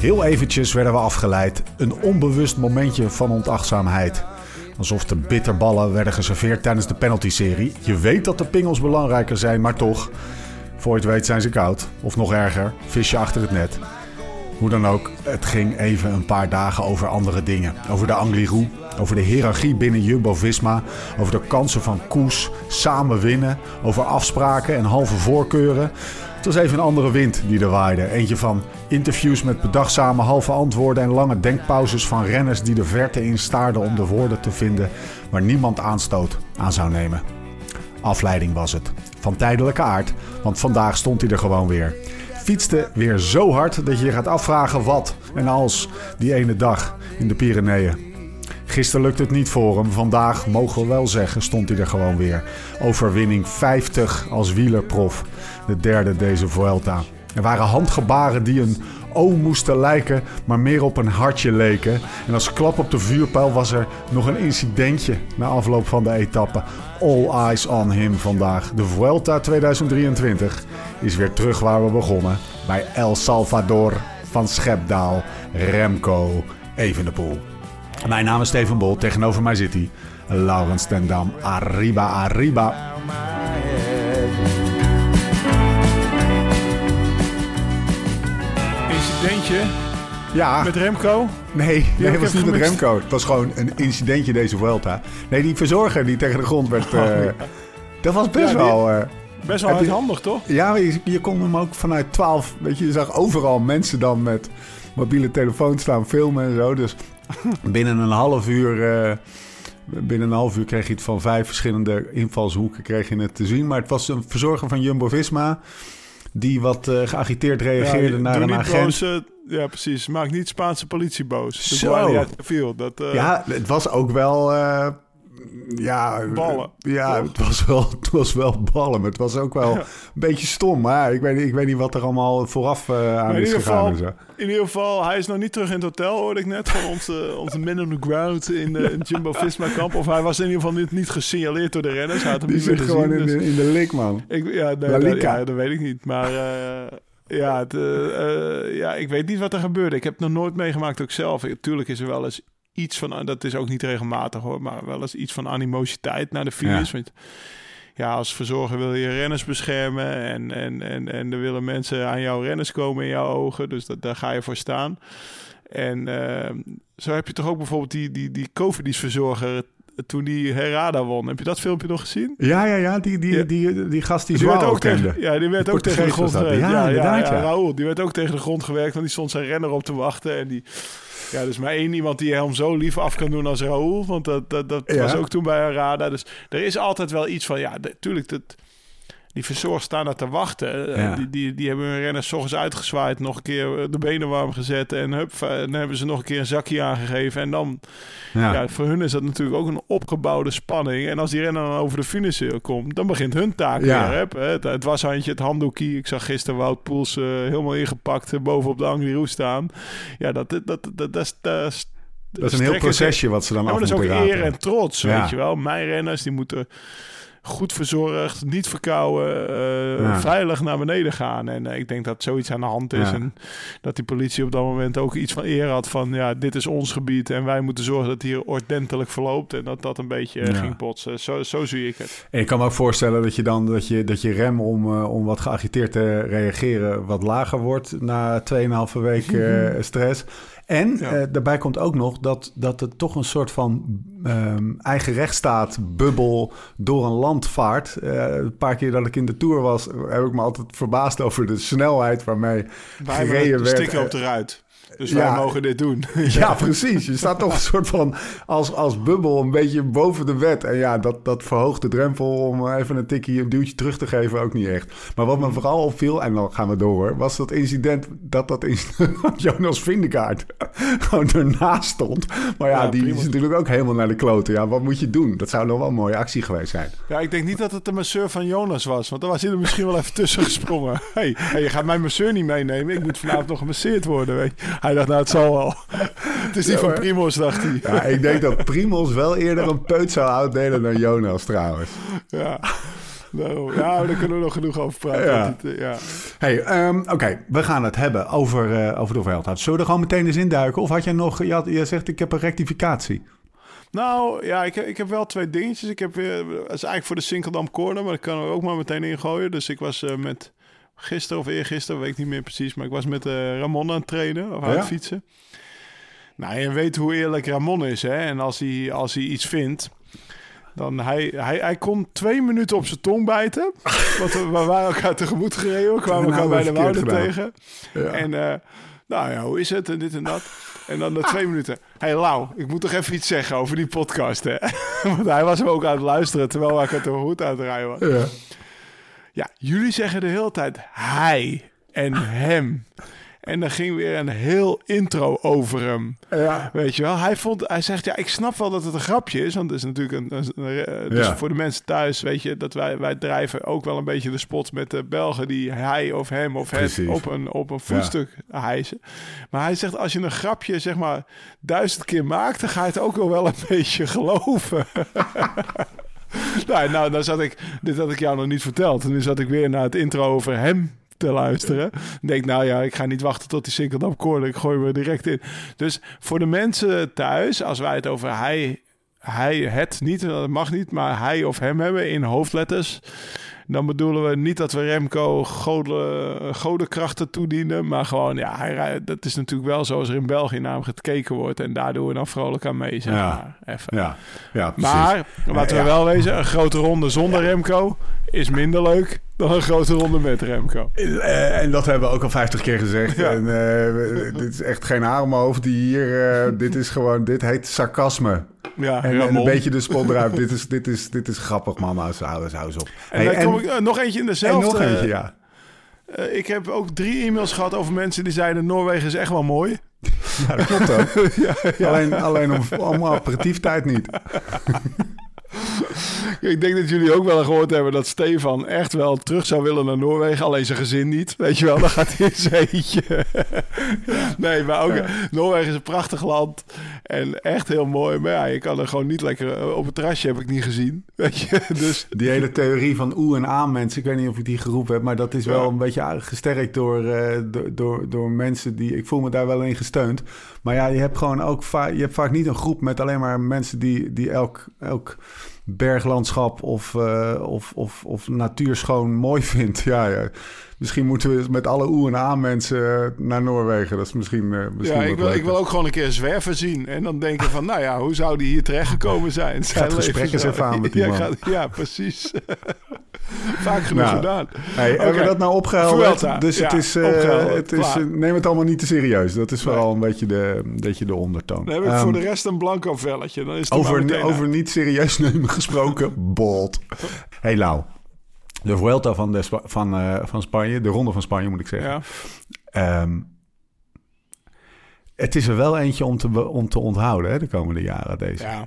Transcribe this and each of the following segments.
Heel eventjes werden we afgeleid. Een onbewust momentje van ontachtzaamheid. Alsof de bitterballen werden geserveerd tijdens de penalty-serie. Je weet dat de pingels belangrijker zijn, maar toch. Voor je het weet zijn ze koud. Of nog erger, visje achter het net. Hoe dan ook, het ging even een paar dagen over andere dingen. Over de Angliru, over de hiërarchie binnen Jumbo-Visma, over de kansen van Koes, samen winnen, over afspraken en halve voorkeuren. Het was even een andere wind die er waaide. Eentje van interviews met bedachtzame halve antwoorden en lange denkpauzes van renners die de verte in staarden om de woorden te vinden waar niemand aanstoot aan zou nemen. Afleiding was het. Van tijdelijke aard, want vandaag stond hij er gewoon weer. Fietste weer zo hard dat je je gaat afvragen wat en als die ene dag in de Pyreneeën. Gisteren lukte het niet voor hem. Vandaag, mogen we wel zeggen, stond hij er gewoon weer. Overwinning 50 als wielerprof. De derde deze Vuelta. Er waren handgebaren die een O moesten lijken, maar meer op een hartje leken. En als klap op de vuurpijl was er nog een incidentje na afloop van de etappe. All eyes on him vandaag. De Vuelta 2023 is weer terug waar we begonnen. Bij El Salvador van Schepdaal, Remco Evenepoel. Mijn naam is Steven Bol, tegenover mij zit hij. Laurens Tendam, arriba, arriba. Incidentje Ja, met Remco. nee, nee het was niet met. Remco. Het was gewoon een incidentje deze Vuelta. Nee, die verzorger die tegen de grond werd... eh, Dat was best Ja, wel... eh, Best wel handig, toch? Ja, je, je kon hem ook vanuit 12. Weet je, je zag overal mensen dan met mobiele telefoons staan filmen en zo. Dus binnen een half uur. eh, binnen een half uur kreeg je het van vijf verschillende invalshoeken kreeg je het te zien. Maar het was een verzorger van Jumbo Visma. Die wat eh, geagiteerd reageerde Ja, naar een agent. boos, ja, precies. Maak niet Spaanse politie boos. De Zo. Guardia Civil, Dat, eh, Ja, het was ook wel. Eh, ja, Ballen, Ja, het was, wel, het was wel ballen. Maar het was ook wel Ja. een beetje stom. Maar ik weet, niet- ik weet niet wat er allemaal vooraf eh, aan is gegaan. geval, in ieder geval, hij is nog niet terug in het hotel, hoorde ik net. Van onze, onze man on the ground in, de in Jumbo-Visma-kamp. Of hij was in ieder geval niet, niet gesignaleerd door de renners. Hij had hem Die zit gewoon in, dus- de, in de lik, man. Ik, ja, nee, ja, dat weet ik niet. Maar eh, ja, het, eh, eh, ja, ik weet niet wat er gebeurde. Ik heb het nog nooit meegemaakt ook zelf. Tuurlijk is er wel eens iets van... Dat is ook niet regelmatig hoor. Maar wel eens iets van animositeit naar de finish. Ja. Want ja, als verzorger wil je renners beschermen. En, en, en, en er willen mensen aan jouw renners komen in jouw ogen. Dus dat, daar ga je voor staan. En eh, zo heb je toch ook bijvoorbeeld die, die, die Cofidis-verzorger... Toen die Herada won. Heb je dat filmpje nog gezien? Ja, ja, ja. Die, die, Ja. die, die, gast die, werd ook kende. tegen, ja, die werd Die ook tegen de grond gewerkt. Ja, ja. Raoul, die werd ook tegen de grond gewerkt, want die stond zijn renner op te wachten. En die, ja, dus maar één iemand die hem zo lief af kan doen als Raoul. Want dat, dat, dat Ja. was ook toen bij Arada. Dus er is altijd wel iets van, ja, natuurlijk, dat, die verzorgers staan daar te wachten. Eh, Ja. Die, die, die hebben hun renners ochtends uitgezwaaid, nog een keer de benen warm gezet. En hup, en dan hebben ze nog een keer een zakje aangegeven. En dan Ja. ja, voor hun is dat natuurlijk ook een opgebouwde spanning. En als die renner dan over de finish eh, komt, dan begint hun taak Ja. weer. Hè? Het, het washandje, het handdoekje. Ik zag gisteren Wout Poels eh, helemaal ingepakt eh, bovenop de Angliru staan. Ja, dat, dat, dat, dat, dat, is- dat, is- Dat is een heel procesje wat ze dan Ja, af maar dat is ook moeten eer en trots, weet je wel. Mijn renners, die moeten goed verzorgd, niet verkouden, eh, Ja. veilig naar beneden gaan. En eh, ik denk dat zoiets aan de hand is. Ja. En dat die politie op dat moment ook iets van eer had van... ja, dit is ons gebied en wij moeten zorgen dat het hier ordentelijk verloopt. En dat dat een beetje eh, Ja. ging potsen. Zo, zo zie ik het. En ik kan me ook voorstellen dat je dan dat je, dat je rem om, om wat geagiteerd te reageren wat lager wordt na 2,5 week stress. En Ja. eh, daarbij komt ook nog dat, dat het toch een soort van ehm, eigen rechtsstaat bubbel door een land vaart. Eh, een paar keer dat ik in de Tour was, heb ik me altijd verbaasd over de snelheid waarmee Wij gereden werd. sticker Eh, op de ruit. Dus wij Ja. mogen dit doen. Ja, precies. Je staat toch een soort van als, als bubbel een beetje boven de wet. En ja, dat, dat verhoogt de drempel om even een tikkie, een duwtje terug te geven ook niet echt. Maar wat me vooral opviel, en dan gaan we door, was dat incident dat dat incident Jonas Vindegaard gewoon ernaast stond. Maar ja, Ja, die prima. is natuurlijk ook helemaal naar de kloten. Ja, wat moet je doen? Dat zou nog wel een mooie actie geweest zijn. Ja, ik denk niet dat het de masseur van Jonas was. Want dan was hij er misschien wel even tussen gesprongen. hey, hey, je gaat mijn masseur niet meenemen. Ik moet vanavond nog gemasseerd worden. Weet je. Hij dacht, nou, het zal wel. het is niet van Primos, dacht hij. Ja, ik denk dat Primos wel eerder een peut zou uitdelen dan Jonas trouwens. Ja. Nou, ja, daar kunnen we nog genoeg over praten. Ja. eh, ja. Hey, ehm, oké, we gaan het hebben over, eh, over de Vuelta. Zullen we er gewoon meteen eens induiken? Of had jij nog, je, had, je zegt ik heb een rectificatie. Nou, ja, ik, ik heb wel twee dingetjes. Ik heb weer, dat is eigenlijk voor de Sinkeldam Corner, maar dat kan er ook maar meteen ingooien. Dus ik was eh, met, gisteren of eergisteren, weet ik niet meer precies, maar ik was met eh, Ramon aan het trainen of aan het fietsen. Nou, je weet hoe eerlijk Ramon is, hè. En als hij, als hij iets vindt, dan hij, hij, hij kon twee minuten op zijn tong bijten. Want we, we waren elkaar tegemoet gereden, we kwamen elkaar bij de wouden tegen. Ja. En eh, nou ja, hoe is het en dit en dat. En dan na twee minuten. Hé hey, Lau, ik moet toch even iets zeggen over die podcast, hè? Want hij was hem ook aan het luisteren terwijl ik het er goed aan het rijden was. Ja. Ja, jullie zeggen de hele tijd hij en hem. En dan ging weer een heel intro over hem. Ja. Weet je wel, hij, vond, hij zegt, ja, ik snap wel dat het een grapje is. Want het is natuurlijk een... dus Ja. voor de mensen thuis, weet je, dat wij, wij drijven ook wel een beetje de spots met de Belgen die hij of hem of het op een, op een voetstuk hijsen. Maar hij zegt, als je een grapje, zeg maar, duizend keer maakt, dan ga je het ook wel wel een beetje geloven. nou, nou, dan zat ik, dit had ik jou nog niet verteld. En nu zat ik weer naar het intro over hem te luisteren. Dan denk ik, nou ja, ik ga niet wachten tot die Sinkeldam corner. Ik gooi me direct in. Dus voor de mensen thuis, als wij het over hij, hij het niet, dat mag niet, maar hij of hem hebben in hoofdletters. Dan bedoelen we niet dat we Remco goden, godenkrachten toedienen. Maar gewoon, ja, hij, dat is natuurlijk wel zoals er in België naar hem gekeken wordt. En daar doen we dan vrolijk aan mee, zeg Ja. maar. Even. Ja, ja precies. Maar, laten we Ja. wel wezen, een grote ronde zonder Remco is minder leuk dan een grote ronde met Remco. Eh, en dat hebben we ook al 50 keer gezegd. Ja. En, eh, dit is echt geen haar om hoofd die hier... eh, dit is gewoon... Dit heet sarcasme. Ja, En, en een beetje de spot eruit. dit, is, dit, is, dit is grappig, mama. Hou eens, hou eens op. En Hey, dan kom ik nog eentje in en dezelfde. nog eentje, ja. ik heb ook drie e-mails gehad over mensen die zeiden... Noorwegen is echt wel mooi. Ja, dat klopt ook. ja, ja. Alleen, alleen om, om operatieftijd niet. Ik denk dat jullie ook wel gehoord hebben dat Stefan echt wel terug zou willen naar Noorwegen. Alleen zijn gezin niet. Weet je wel, dan gaat hij in eentje. Nee, maar ook Noorwegen is een prachtig land. En echt heel mooi. Maar ja, je kan er gewoon niet lekker... eh, Op het terrasje heb ik niet gezien. Weet je, dus... Die hele theorie van oe en aan mensen, ik weet niet of ik die geroepen heb, maar dat is wel een beetje gesterkt door, eh, door, door, door mensen die. Ik voel me daar wel in gesteund. Maar ja, je hebt gewoon ook va- je hebt vaak niet een groep met alleen maar mensen die, die elk, elk berglandschap of, eh, of, of, of natuur schoon mooi vindt. Ja, ja. Misschien moeten we met alle oe en aan mensen eh, naar Noorwegen. Dat is misschien. eh, misschien Ja, ik wil, ik wil ook gewoon een keer een zwerver zien. En dan denken van, nou ja, hoe zou die hier terechtgekomen zijn? Zijn het gesprek leven eens zou- even aan met die ja, man. gaat- ja, precies. Vaak genoeg Nou, gedaan. Hey, Hebben Oké. we dat nou opgehelderd? Dus het Ja, is, eh, het is neem het allemaal niet te serieus. Dat is vooral een beetje de, een beetje de ondertoon. Dan heb ik Ehm, voor de rest een blanco velletje. Dan is het er over, over niet serieus nemen gesproken, bold. Hey Lau, de Vuelta van, de Spa- van, eh, van Spanje, de ronde van Spanje moet ik zeggen. Ja. Ehm, het is er wel eentje om te, om te onthouden hè, de komende jaren deze. ja.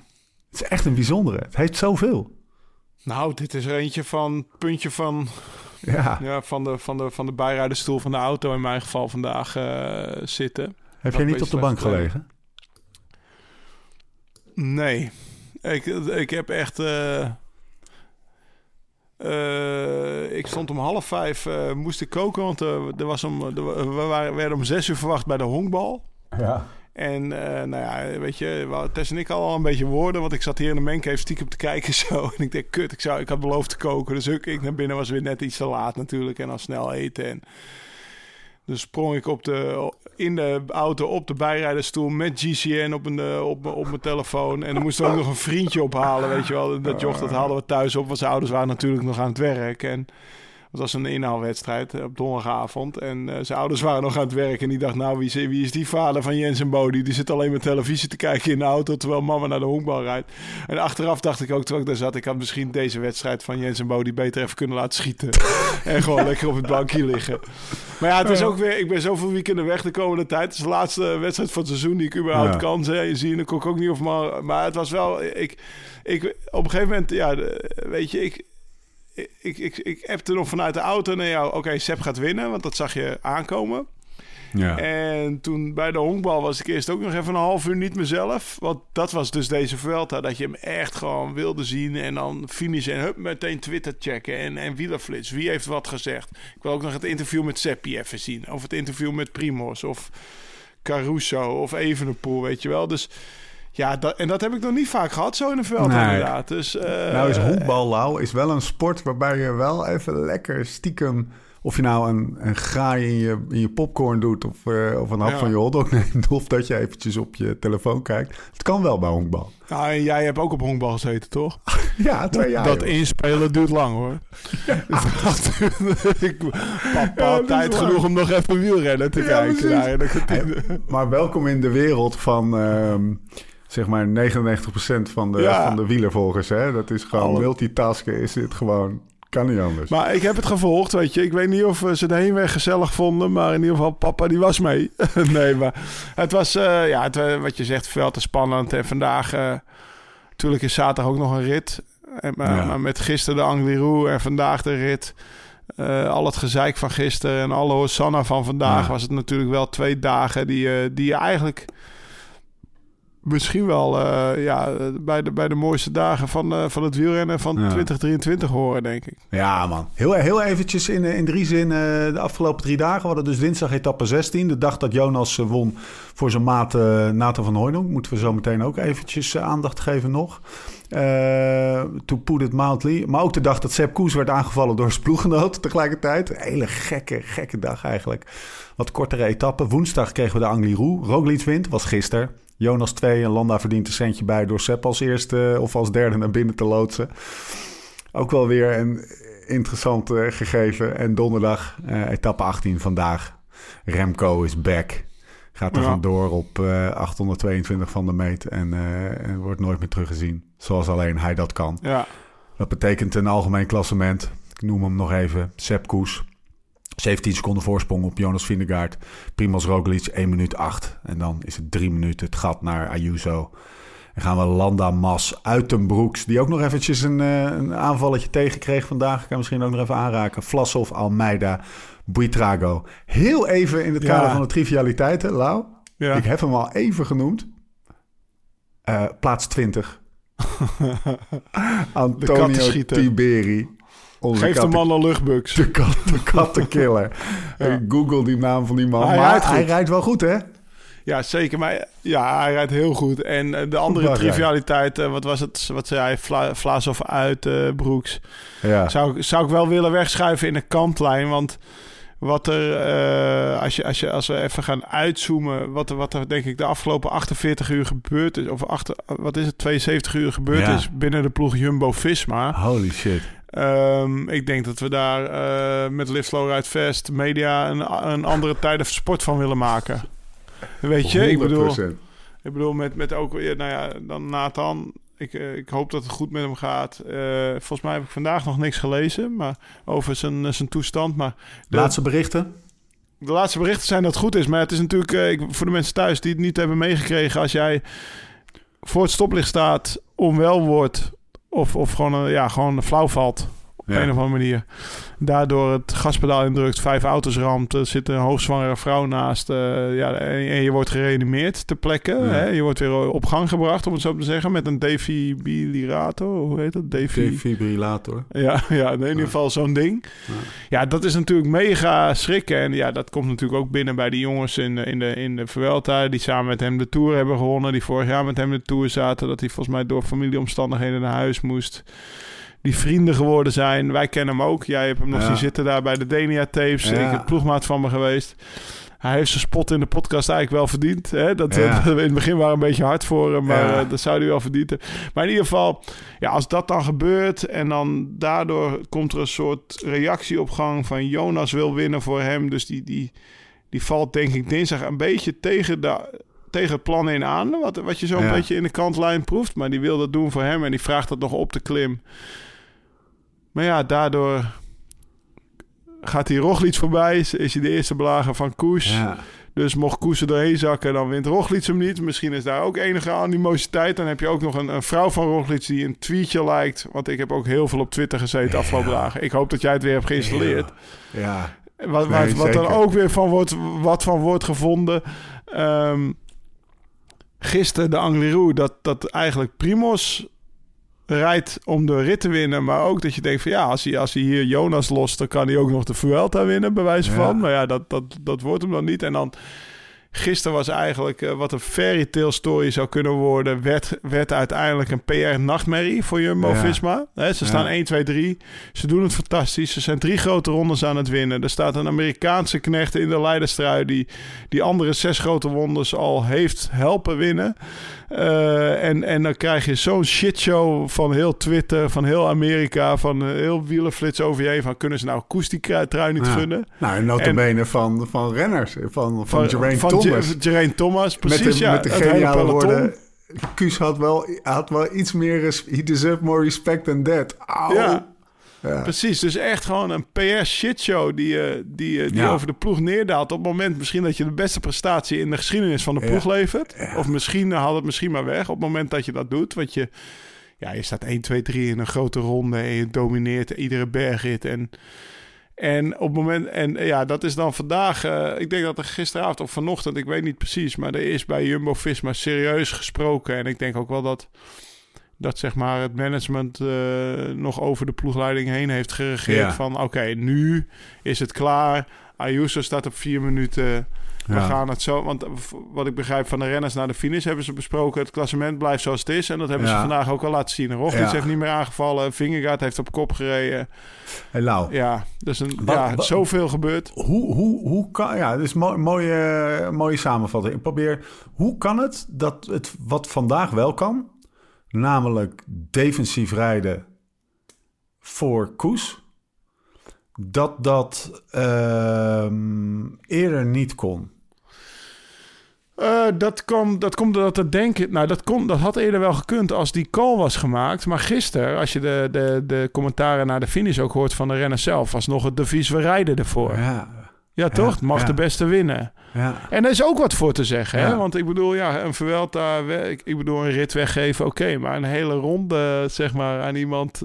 Het is echt een bijzondere. Het heeft zoveel. Nou, dit is er eentje van puntje van, Ja. ja, van, de, van, de, van de bijrijdersstoel van de auto in mijn geval vandaag eh, zitten. Heb jij niet op de bank gelegen? Nee. Ik, ik heb echt... eh, eh, ik stond om half vijf, eh, moest ik koken, want eh, er was om, we waren, werden om zes uur verwacht bij de honkbal. Ja. En nou ja, weet je, we- Tess en ik hadden al een beetje woorden, want ik zat hier in de mancave stiekem te kijken zo. En ik dacht, kut, ik, zou, ik had beloofd te koken. Dus ook ik naar binnen was weer net iets te laat natuurlijk en dan snel eten. En dus sprong ik op de, in de auto op de bijrijdersstoel met GCN op mijn, eh, op, op mijn telefoon. En dan moest er ook nog een vriendje ophalen, weet je wel. Dat joch, dat haalden we thuis op, want zijn ouders waren natuurlijk nog aan het werk. En Het was een inhaalwedstrijd op donderdagavond. En uh, zijn ouders waren nog aan het werk. En die dacht, nou, wie is, wie is die vader van Jens en Bodie? Die zit alleen maar televisie te kijken in de auto... terwijl mama naar de honkbal rijdt. En achteraf dacht ik ook, terwijl ik daar zat... ik had misschien deze wedstrijd van Jens en Bodie beter even kunnen laten schieten. en gewoon lekker op het bankje liggen. Maar ja, het is ook weer... Ik ben zoveel weekenden weg de komende tijd. Het is de laatste wedstrijd van het seizoen die ik überhaupt kan zien. En dan kon ik ook niet of maar... Maar het was wel... Ik, ik, op een gegeven moment, ja, weet je, ik ik, ik, ik appte nog vanuit de auto naar jou... oké, okay, Seb gaat winnen, want dat zag je aankomen. Ja. En toen bij de honkbal was ik eerst ook nog even een half uur niet mezelf. Want dat was dus deze Vuelta, dat je hem echt gewoon wilde zien. En dan finishen en hup, meteen Twitter checken en, en wielerflits. Wie heeft wat gezegd? Ik wil ook nog het interview met Seppi even zien. Of het interview met Primos of Caruso of Evenepoel, weet je wel. Dus ja, dat, en dat heb ik nog niet vaak gehad, zo in een veld inderdaad. Dus, uh, nou is honkbal, Lau, is wel een sport waarbij je wel even lekker stiekem... Of je nou een, een graai in je, in je popcorn doet of, uh, of een hap van je hotdog neemt... of dat je eventjes op je telefoon kijkt. Het kan wel bij honkbal. Ja, en jij hebt ook op honkbal gezeten, toch? ja, twee jaar. Dat inspelen duurt lang, hoor. Ja. ik, papa, tijd genoeg om nog even wielrennen te kijken. Maar welkom in de wereld van... Uh, zeg maar 99% van de, van de wielervolgers. Hè? Dat is gewoon multitasken is dit gewoon. Kan niet anders. Maar ik heb het gevolgd, weet je. Ik weet niet of ze de heenweg gezellig vonden, maar in ieder geval papa die was mee. nee, maar het was, uh, ja, het, eh, wat je zegt, veel te spannend. En vandaag, uh, natuurlijk is zaterdag ook nog een rit. En, maar met gisteren de Angliru en vandaag de rit. Uh, al het gezeik van gisteren en alle Hosanna van vandaag was het natuurlijk wel twee dagen die, die je eigenlijk misschien wel uh, ja, bij, de, bij de mooiste dagen van, uh, van het wielrennen van 2023 horen, denk ik. Ja, man. Heel, heel eventjes in, in drie zinnen uh, de afgelopen drie dagen. We hadden dus dinsdag etappe 16. De dag dat Jonas won voor zijn maat Nathan van Hooydonk. Moeten we zo meteen ook eventjes aandacht geven nog. to put it mildly. Maar ook de dag dat Sepp Koes werd aangevallen door zijn ploeggenoot tegelijkertijd. Een hele gekke, gekke dag eigenlijk. Wat kortere etappe. Woensdag kregen we de Angliru. Roglic wint, was gisteren. Jonas 2 en Landa verdient een centje bij door Sepp als eerste of als derde naar binnen te loodsen. Ook wel weer een interessant uh, gegeven. En donderdag, uh, etappe 18 vandaag. Remco is back. Gaat er ja. vandoor op uh, 822 van de meet en, en, wordt nooit meer teruggezien. Zoals alleen hij dat kan. Ja. Dat betekent een algemeen klassement. Ik noem hem nog even. Sepp Koes, 17 seconden voorsprong op Jonas Vingegaard. Primoz Roglic 1 minuut 8. En dan is het 3 minuten het gat naar Ayuso. En gaan we Landa Mas Uitenbroeks, die ook nog eventjes een, uh, een aanvalletje tegenkreeg vandaag. Ik kan misschien ook nog even aanraken. Vlasov, Almeida, Buitrago. Heel even in het kader van de trivialiteiten, Lau. Ja. Ik heb hem al even genoemd. Uh, plaats 20. Antonio Tiberi. Geef de man een luchtbuks. De, kat, de kattenkiller. ja. Google die naam van die man. Hij, maar hij rijdt wel goed, hè? Ja, zeker. Maar ja, hij rijdt heel goed. En uh, de andere trivialiteit, uh, wat was het? Wat zei hij? Vla Vlaas of uit uh, Broeks. Ja. Zou, zou ik wel willen wegschuiven in de kantlijn. Want wat er, als, je, als, je, als we even gaan uitzoomen, wat er, wat er denk ik de afgelopen 48 uur gebeurd is, of achter, wat is het, 72 uur gebeurd ja. is binnen de ploeg Jumbo-Visma. Holy shit. Um, ik denk dat we daar uh, met Live Slow Ride Fest media een, een andere tijden sport van willen maken. Weet je, 100%. ik bedoel, ik bedoel met, met ook weer, nou ja, dan Nathan. Ik, uh, ik hoop dat het goed met hem gaat. Uh, volgens mij heb ik vandaag nog niks gelezen maar over zijn, zijn toestand. Maar de laatste berichten? De laatste berichten zijn dat het goed is. Maar het is natuurlijk ik, voor de mensen thuis die het niet hebben meegekregen. Als jij voor het stoplicht staat, onwel wordt of, of gewoon, ja, gewoon flauw valt. Op een of andere manier. Daardoor het gaspedaal indrukt, vijf auto's ramt. Er zit een hoogzwangere vrouw naast. Uh, ja, en, je wordt gereanimeerd ter plekke. Hè? Je wordt weer op gang gebracht, om het zo te zeggen. Met een defibrillator. Hoe heet dat? Defi... Defibrillator. Ja, ja, in ieder geval zo'n ding. Ja. dat is natuurlijk mega schrikken. En ja, dat komt natuurlijk ook binnen bij die jongens in de, in de, in de Vuelta. Die samen met hem de Tour hebben gewonnen. Die vorig jaar met hem de Tour zaten. Dat hij volgens mij door familieomstandigheden naar huis moest die vrienden geworden zijn. Wij kennen hem ook. Jij hebt hem nog ja. zien zitten daar bij de Denia tapes. Ja. Ik heb ploegmaat van me geweest. hij heeft zijn spot in de podcast eigenlijk wel verdiend. Hè? Dat, Ja. dat- in het begin waren we een beetje hard voor hem, maar eh, dat zou hij wel verdiend hebben. Maar in ieder geval, ja, als dat dan gebeurt en dan daardoor komt er een soort reactie op gang van Jonas wil winnen voor hem. Dus die, die, die valt denk ik dinsdag een beetje tegen, de, tegen het plan in aan. Wat, wat je zo'n Ja. beetje in de kantlijn proeft. Maar die wil dat doen voor hem en die vraagt dat nog op de klim. Maar ja, daardoor gaat hij Roglic voorbij. Is, hij de eerste belager van Koes. Ja. Dus mocht Koes er doorheen zakken, dan wint Roglic hem niet. Misschien is daar ook enige animositeit. Dan heb je ook nog een, een vrouw van Roglic die een tweetje lijkt. Want ik heb ook heel veel op Twitter gezeten afgelopen dagen. Ik hoop dat jij het weer hebt geïnstalleerd. ja. Wat, Nee, wat, wat er ook weer van wordt, wat van wordt gevonden. Ehm gisteren de Angliru, dat, dat eigenlijk Primos rijdt om de rit te winnen. Maar ook dat je denkt van ja, als hij, als hij hier Jonas lost, dan kan hij ook nog de Vuelta winnen, bij wijze Ja. van. Maar ja, dat, dat, dat wordt hem dan niet. En dan gisteren was eigenlijk eh, wat een fairy tale story zou kunnen worden, werd, werd uiteindelijk een PR-nachtmerrie voor Jumbo-Visma. Ze staan Ja. 1, 2, 3. Ze doen het fantastisch. Ze zijn drie grote rondes aan het winnen. Er staat een Amerikaanse knecht in de leiderstrui die die andere zes grote rondes al heeft helpen winnen. Eh, en, en dan krijg je zo'n shitshow van heel Twitter, van heel Amerika, van eh, heel wielerflits over je heen. Van kunnen ze nou Koes die trui niet Ja. gunnen? Nou, en notabene van, van renners. Van, van, Geraint Thomas. Ge- Geraint Thomas, precies. met de, ja, met de geniale woorden... Kuus had wel, had wel iets meer... He deserved more respect than that. Ja. Ja. Precies, dus echt gewoon een PR shitshow die, eh, die, eh, die Ja. over de ploeg neerdaalt. Op het moment misschien dat je de beste prestatie in de geschiedenis van de Ja. ploeg levert. Of misschien eh, haal het misschien maar weg op het moment dat je dat doet. Want je, ja, je staat 1, 2, 3 in een grote ronde en je domineert iedere bergrit. En, en op het moment, en eh, ja, dat is dan vandaag, ik denk dat er gisteravond of vanochtend, ik weet niet precies, maar er is bij Jumbo Visma serieus gesproken. En ik denk ook wel dat dat zeg maar het management eh, nog over de ploegleiding heen heeft geregeerd. Ja. Van oké, nu is het klaar. Ayuso staat op vier minuten. We Ja. gaan het zo. Want wat ik begrijp van de renners naar de finish hebben ze besproken. Het klassement blijft zoals het is. En dat hebben ze vandaag ook al laten zien. Roglic heeft niet meer aangevallen. Vingegaard heeft op kop gereden. Hey, Lau. Ja, dus een, Wat- ja, wat- zoveel gebeurd. Hoe, hoe, hoe kan... Ja, dat is een mo- mooie, mooie samenvatting. Ik probeer... Hoe kan het dat het wat vandaag wel kan... namelijk defensief rijden voor Koes... dat dat ehm, eerder niet kon? Eh, dat, komt, dat komt doordat het denken... Nou, dat, kon, dat had eerder wel gekund als die call was gemaakt. Maar gisteren, als je de, de, de commentaren naar de finish ook hoort van de renner zelf... was nog het devies, we rijden ervoor. Ja, Ja, toch? Mag ja. de beste winnen. ja. En er is ook wat voor te zeggen. Hè? Want ik bedoel, ja, een Vuelta, ik, ik bedoel, een rit weggeven, oké. maar een hele ronde, zeg maar, aan iemand...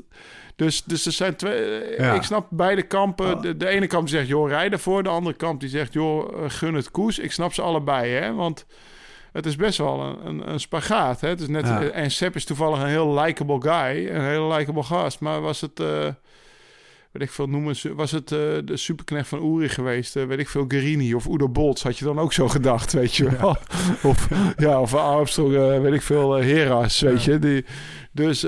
Dus, dus er zijn twee... Ja. Ik snap beide kampen. De, de ene kamp die zegt, joh, rij ervoor. De andere kamp die zegt, joh, eh, gun het koers. Ik snap ze allebei, hè. Want het is best wel een, een, een spagaat, hè. Het is net, Ja. En Sepp is toevallig een heel likable guy. Een hele likable gast. Maar was het... eh, weet ik veel noemen, ze- was het eh, de superknecht van Uri geweest, eh, weet ik veel, Guerini of Udo Bolts, had je dan ook zo gedacht, weet je wel. Of, ja, of Armstrong, eh, weet ik veel, Heras, weet je. Die, dus,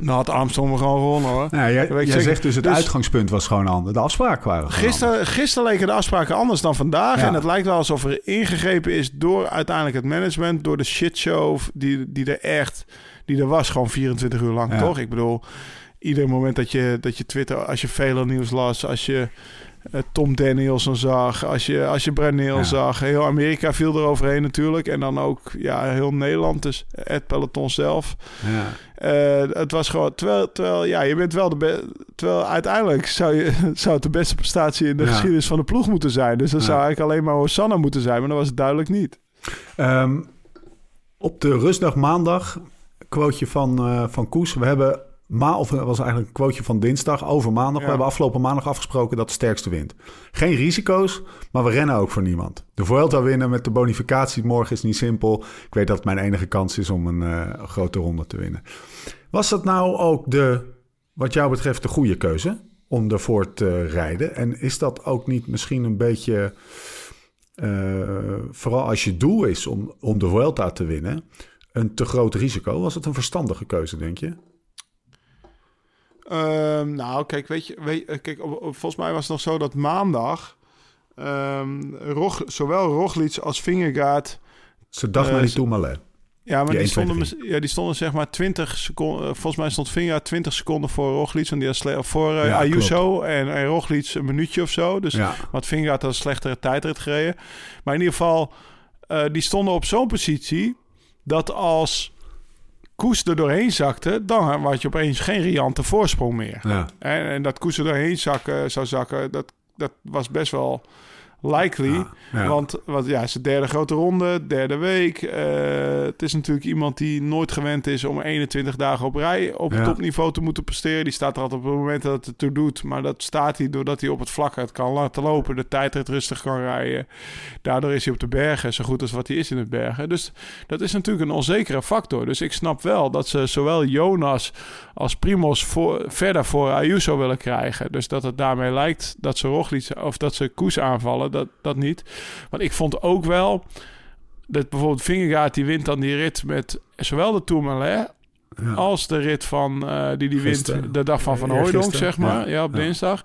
nou had Armstrong me gewoon gewonnen hoor. Nou, jij, zegt dus het Dus- uitgangspunt was gewoon ander. De afspraken waren gewoon anders. Gisteren, gisteren leken de afspraken anders dan vandaag. Ja. En het lijkt wel alsof er ingegrepen is door uiteindelijk het management, door de shitshow die, die er echt, die er was, gewoon 24 uur lang, Ja. toch? Ik bedoel, ieder moment dat je, dat je Twitter, als je vele nieuws las, als je eh, Tom Danielson zag, als je, als je Brunel Ja. zag, heel Amerika viel er overheen natuurlijk. En dan ook ja, heel Nederland, dus het peloton zelf. Ja. Eh, het was gewoon, terwijl, terwijl ja, je bent wel de terwijl uiteindelijk zou, je, zou het de beste prestatie in de Ja. geschiedenis van de ploeg moeten zijn. Dus dan Ja. zou eigenlijk alleen maar Hosanna moeten zijn, maar dat was het duidelijk niet. Ehm, op de rustdag maandag, quoteje van, eh, van Koes. We hebben, ma of het was eigenlijk een quoteje van dinsdag over maandag. Ja. We hebben afgelopen maandag afgesproken dat de sterkste wint. Geen risico's, maar we rennen ook voor niemand. De Vuelta winnen met de bonificatie morgen is niet simpel. Ik weet dat het mijn enige kans is om een eh, grote ronde te winnen. Was dat nou ook de, wat jou betreft, de goede keuze om ervoor te rijden? En is dat ook niet misschien een beetje... Eh, vooral als je doel is om, om de Vuelta te winnen, een te groot risico. Was het een verstandige keuze, denk je? Ehm, nou, kijk, weet je, weet, eh, kijk, op- op- volgens mij was het nog zo dat maandag ehm, Rog, zowel Roglic als Vingegaard... Ze dacht Eh, naar die Tourmalet. Ja, maar Die die 1, 2, stonden, 3. mis- ja, die stonden zeg maar 20 seconden. eh, Volgens mij stond Vingegaard 20 seconden voor Roglic. En die had voor Ja, Ayuso en, en Roglic een minuutje of zo. Dus Ja. wat Vingegaard had een slechtere tijdrit gereden. Maar in ieder geval, die stonden op zo'n positie dat als Koes er doorheen zakte, dan had je opeens geen riante voorsprong meer. Ja. En, en dat Koes er doorheen zakken, zou zakken, dat, dat was best wel likely. Ja, ja. Want, want ja, de derde grote ronde, derde week. Eh, het is natuurlijk iemand die nooit gewend is om 21 dagen op rij op Ja. topniveau te moeten presteren. Die staat er altijd op het moment dat het het toe doet. Maar dat staat hij doordat hij op het vlak het kan laten lopen. De tijdrit rustig kan rijden. Daardoor is hij op de bergen zo goed als wat hij is in de bergen. Dus dat is natuurlijk een onzekere factor. Dus ik snap wel dat ze zowel Jonas als Primos voor, verder voor Ayuso willen krijgen. Dus dat het daarmee lijkt dat ze Roglic of dat ze Koes aanvallen, dat, dat niet. Want ik vond ook wel dat bijvoorbeeld Vingegaard die wint dan die rit met zowel de Tourmalet Ja. als de rit van eh, die die wint de dag van Van Hooydonk, zeg maar. Ja. Ja, op Ja. dinsdag.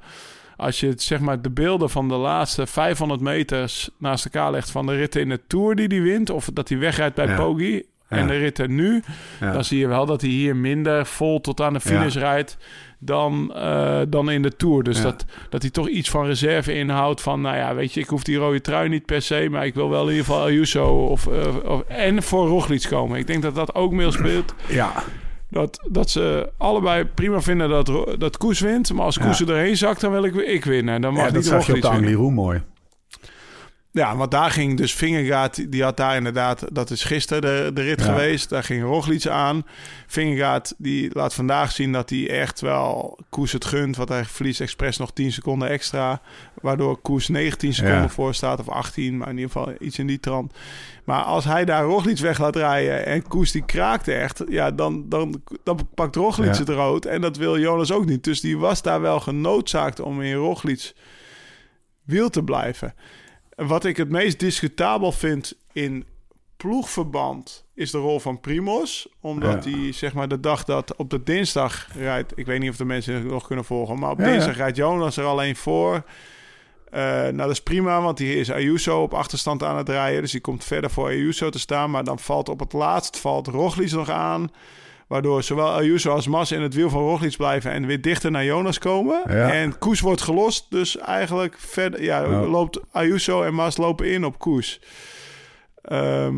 Als je het, zeg maar, de beelden van de laatste 500 meters naast elkaar legt van de ritten in de Tour die die wint, of dat hij wegrijdt bij. Poggi en de ritten nu, dan zie je wel dat hij hier minder vol tot aan de finish rijdt dan, eh, dan in de Tour. Dus Ja. dat, dat hij toch iets van reserve inhoudt van, nou ja, weet je, ik hoef die rode trui niet per se, maar ik wil wel in ieder geval Ayuso of, eh, of, en voor Roglic komen. Ik denk dat dat ook meespeelt. ja. Dat, dat ze allebei prima vinden dat, dat Koes wint. Maar als Koes Ja. er doorheen zakt, dan wil ik, ik winnen. Dan mag ja, dat zag je op de. Angliru mooi. Ja, want daar ging dus Vingegaard, die had daar inderdaad, dat is gisteren de, de rit Ja. geweest. Daar ging Roglic aan. Vingegaard, die laat vandaag zien dat hij echt wel Koes het gunt. Want hij verliest expres nog 10 seconden extra. Waardoor Koes 19 seconden Ja. voor staat, of 18, maar in ieder geval iets in die trant. Maar als hij daar Roglic weg laat rijden en Koes die kraakt echt, ja, dan, dan, dan pakt Roglic Ja. het rood. En dat wil Jonas ook niet. Dus die was daar wel genoodzaakt om in Roglic wiel te blijven. Wat ik het meest discutabel vind in ploegverband is de rol van Primos. Omdat Ja. hij zeg maar de dag dat op de dinsdag rijdt... Ik weet niet of de mensen het nog kunnen volgen. Maar op Ja, dinsdag rijdt Jonas er alleen voor. Eh, nou, dat is prima, want die is Ayuso op achterstand aan het rijden. Dus die komt verder voor Ayuso te staan. Maar dan valt op het laatst valt Roglic nog aan. Waardoor zowel Ayuso als Mas in het wiel van Roglic blijven... en weer dichter naar Jonas komen. Ja. En Koes wordt gelost. Dus eigenlijk verder... Ja, Ja. loopt Ayuso en Mas lopen in op Koes. Ehm,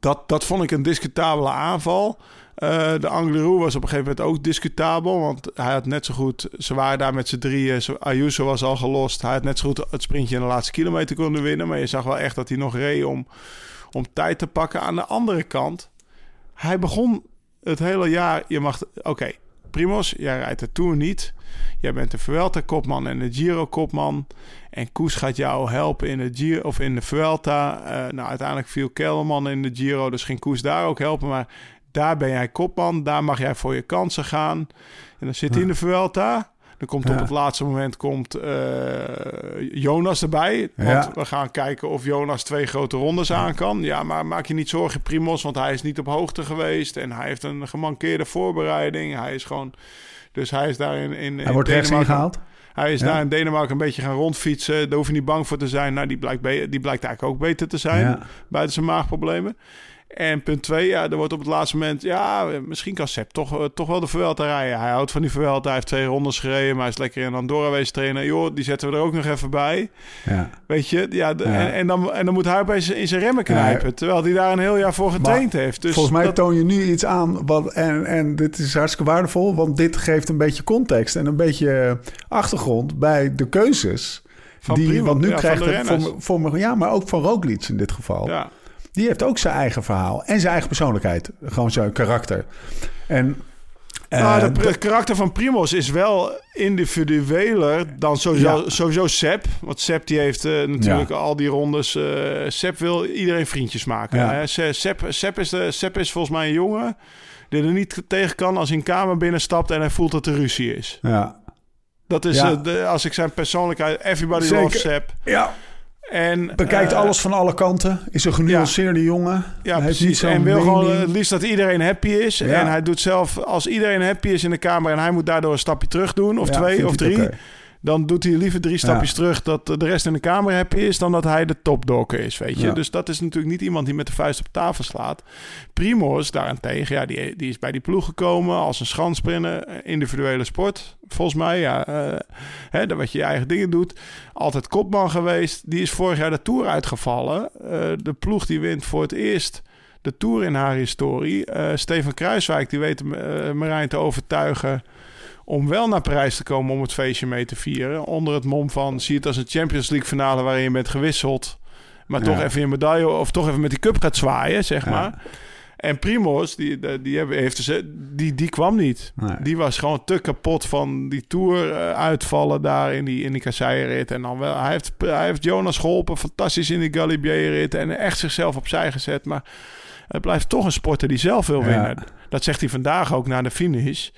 dat, dat vond ik een discutabele aanval. Eh, de Angliru was op een gegeven moment ook discutabel. Want hij had net zo goed... Ze waren daar met z'n drieën. Ayuso was al gelost. Hij had net zo goed het sprintje in de laatste kilometer kunnen winnen. Maar je zag wel echt dat hij nog reed om, om tijd te pakken. Aan de andere kant... Hij begon het hele jaar... Je mag... Oké, Primos, jij rijdt de Tour niet. Jij bent de Vuelta-kopman en de Giro-kopman. En Koes gaat jou helpen in de Giro of in de Vuelta. Eh, nou, uiteindelijk viel Kelderman in de Giro, dus ging Koes daar ook helpen. Maar daar ben jij kopman, daar mag jij voor je kansen gaan. En dan zit hij in de Vuelta. Dan komt op het laatste moment komt, eh, Jonas erbij. Want Ja. we gaan kijken of Jonas twee grote rondes aan kan. Ja, maar maak je niet zorgen, Primos, want hij is niet op hoogte geweest. En hij heeft een gemankeerde voorbereiding. Hij is gewoon... Dus hij is daar in, in, Hij in wordt rechts Denemarken- ingehaald. hij is daar in Denemarken een beetje gaan rondfietsen. Daar hoef je niet bang voor te zijn. Nou, die blijkt, die blijkt eigenlijk ook beter te zijn. Buiten zijn maagproblemen. En punt twee, ja, er wordt op het laatste moment... Ja, misschien kan Sepp toch, eh, toch wel de Vuelta rijden. Hij houdt van die Vuelta. Hij heeft twee rondes gereden. Maar hij is lekker in Andorra wezen trainen. Joh, die zetten we er ook nog even bij. Ja. Weet je? Ja. En, en, dan, en dan moet hij opeens in zijn remmen knijpen. terwijl hij daar een heel jaar voor getraind heeft. Dus Volgens mij dat- toon je nu iets aan. Wat, en, en dit is hartstikke waardevol. Want dit geeft een beetje context en een beetje achtergrond bij de keuzes. Van die, Primo, want nu ja, krijgt het voor, voor me, ja, maar ook van Roglic in dit geval. Ja. Die heeft ook zijn eigen verhaal en zijn eigen persoonlijkheid. Gewoon zijn karakter. En eh, de karakter van Primos is wel individueler dan sowieso, Ja. sowieso Sepp. Want Sepp die heeft eh, natuurlijk al die rondes. Sepp wil iedereen vriendjes maken. Ja. Hè? Se- Sepp, Sepp, is de, Sepp is volgens mij een jongen die er niet tegen kan als hij een kamer binnenstapt en hij voelt dat er ruzie is. ja. Dat is, de, als ik zijn persoonlijkheid... Everybody Zeker. loves Sepp. ja, En, bekijkt eh, alles van alle kanten. Is een genuanceerde jongen. Ja, Hij heeft niet precies. En wil gewoon het liefst dat iedereen happy is. Ja. En hij doet zelf, als iedereen happy is in de kamer en hij moet daardoor een stapje terug doen, of Ja, twee of drie. Dan doet hij liever drie stapjes terug dat de rest in de kamer happy is dan dat hij de topdog is, weet je. Ja. Dus dat is natuurlijk niet iemand die met de vuist op tafel slaat. Primoz daarentegen, ja, die, die is bij die ploeg gekomen als een schanssprinter, eh, individuele sport. Volgens mij, ja, eh, hè, dat wat je je eigen dingen doet. Altijd kopman geweest. Die is vorig jaar de Tour uitgevallen. Eh, de ploeg die wint voor het eerst de Tour in haar historie. Steven Kruiswijk, die weet Marijn te overtuigen om wel naar Parijs te komen om het feestje mee te vieren. Onder het mom van, zie het als een Champions League finale waarin je bent gewisseld. Maar Ja. toch even je medaille of toch even met die cup gaat zwaaien, zeg Ja. maar. En Primoz, die, die, heeft dus, die, die kwam niet. Nee. Die was gewoon te kapot van die Tour eh, uitvallen daar in die, in die. En dan wel, hij heeft, hij heeft Jonas geholpen, fantastisch in die Galibier-rit. En echt zichzelf opzij gezet. Maar het blijft toch een sporter die zelf wil Ja. winnen. Dat zegt hij vandaag ook na de finish.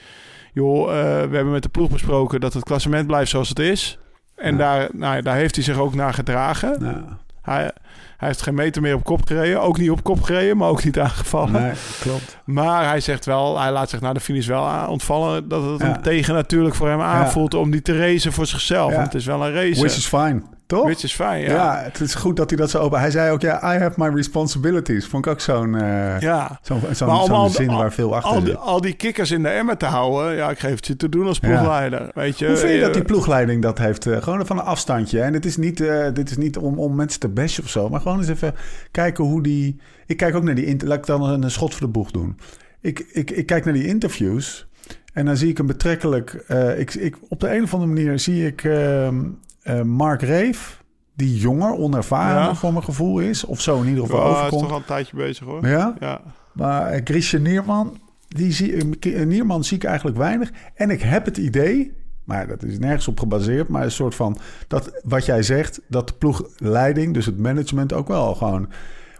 Joh, eh, we hebben met de ploeg besproken dat het klassement blijft zoals het is. En Ja. daar, nou, daar heeft hij zich ook naar gedragen. Ja. Hij, hij heeft geen meter meer op kop gereden. Ook niet op kop gereden, maar ook niet aangevallen. Nee, klopt. Maar hij zegt wel, hij laat zich na de finish wel ontvallen dat het Ja. hem tegen natuurlijk voor hem aanvoelt om die te racen voor zichzelf. Want het is wel een race. Which is fine, toch? Which is fijn, ja. ja. het is goed dat hij dat zo open... Hij zei ook, ja, I have my responsibilities. Vond ik ook zo'n Ja. zo'n al- zin al- waar veel achter Al die, zit. al die kikkers in de emmer te houden, ja, ik geef het je te doen als ploegleider. Weet je, Hoe vind je dat die Eh, ploegleiding dat heeft? eh, gewoon van een afstandje. En het is niet, dit is niet om, om mensen te bashen of zo. Maar gewoon eens even kijken hoe die... Ik kijk ook naar die... Laat ik dan een, een schot voor de boeg doen. Ik, ik, ik kijk naar die interviews. En dan zie ik een betrekkelijk... ik, ik, op de een of andere manier zie ik ehm, eh, Mark Reef... Die jonger, onervaren Ja. voor mijn gevoel is. Of zo in ieder geval ja, hij is overkomt. toch al een tijdje bezig hoor. Ja? Ja. Maar eh, Christian Nierman, die zie, eh, Nierman zie ik eigenlijk weinig. En ik heb het idee, maar dat is nergens op gebaseerd, maar een soort van dat wat jij zegt, dat de ploegleiding, dus het management ook wel gewoon.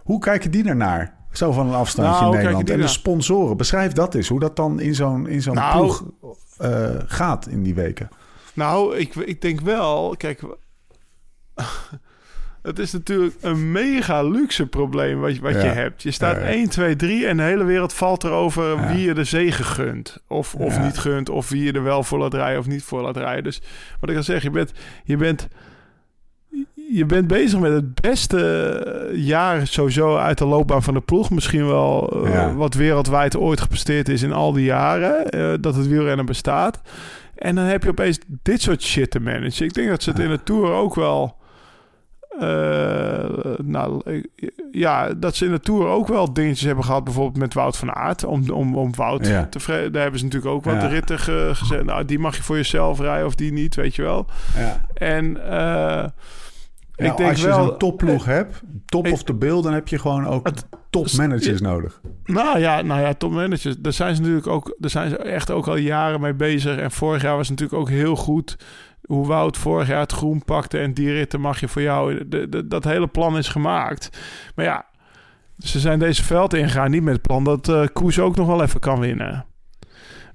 Hoe kijken die ernaar? Zo van een afstandje Nou, in Nederland. En de sponsoren, beschrijf dat eens, hoe dat dan in zo'n in zo'n Nou. ploeg gaat in die weken. Nou, ik, ik denk wel, kijk, het is natuurlijk een mega luxe probleem wat, je- wat Ja. je hebt. Je staat Ja, ja. 1, 2, 3 en de hele wereld valt erover wie je de zegen gunt. Of, of niet gunt, of wie je er wel voor laat rijden of niet voor laat rijden. Dus wat ik al zeg, je bent, je bent, je bent bezig met het beste jaar sowieso uit de loopbaan van de ploeg. Misschien wel eh, wat wereldwijd ooit gepresteerd is in al die jaren eh, dat het wielrennen bestaat. En dan heb je opeens dit soort shit te managen. Ik denk dat ze het in de Tour ook wel... eh, nou, eh, ja, dat ze in de Tour ook wel dingetjes hebben gehad. Bijvoorbeeld met Wout van Aert. Om, om, om Wout Ja. te vreden. Daar hebben ze natuurlijk ook wat Ja. ritten ge- gezet. Nou, die mag je voor jezelf rijden of die niet, weet je wel. Ja. En eh, Ja, ik denk als je wel... zo'n topploeg hebt, top ik- of the bill, dan heb je gewoon ook Het- topmanagers nodig. Nou ja, nou ja, topmanagers. Daar zijn ze natuurlijk ook, daar zijn ze echt ook al jaren mee bezig. En vorig jaar was het natuurlijk ook heel goed hoe Wout vorig jaar het groen pakte en die ritten mag je voor jou. De, de- dat hele plan is gemaakt. Maar ja, ze zijn deze veld ingegaan niet met het plan dat eh Koes ook nog wel even kan winnen.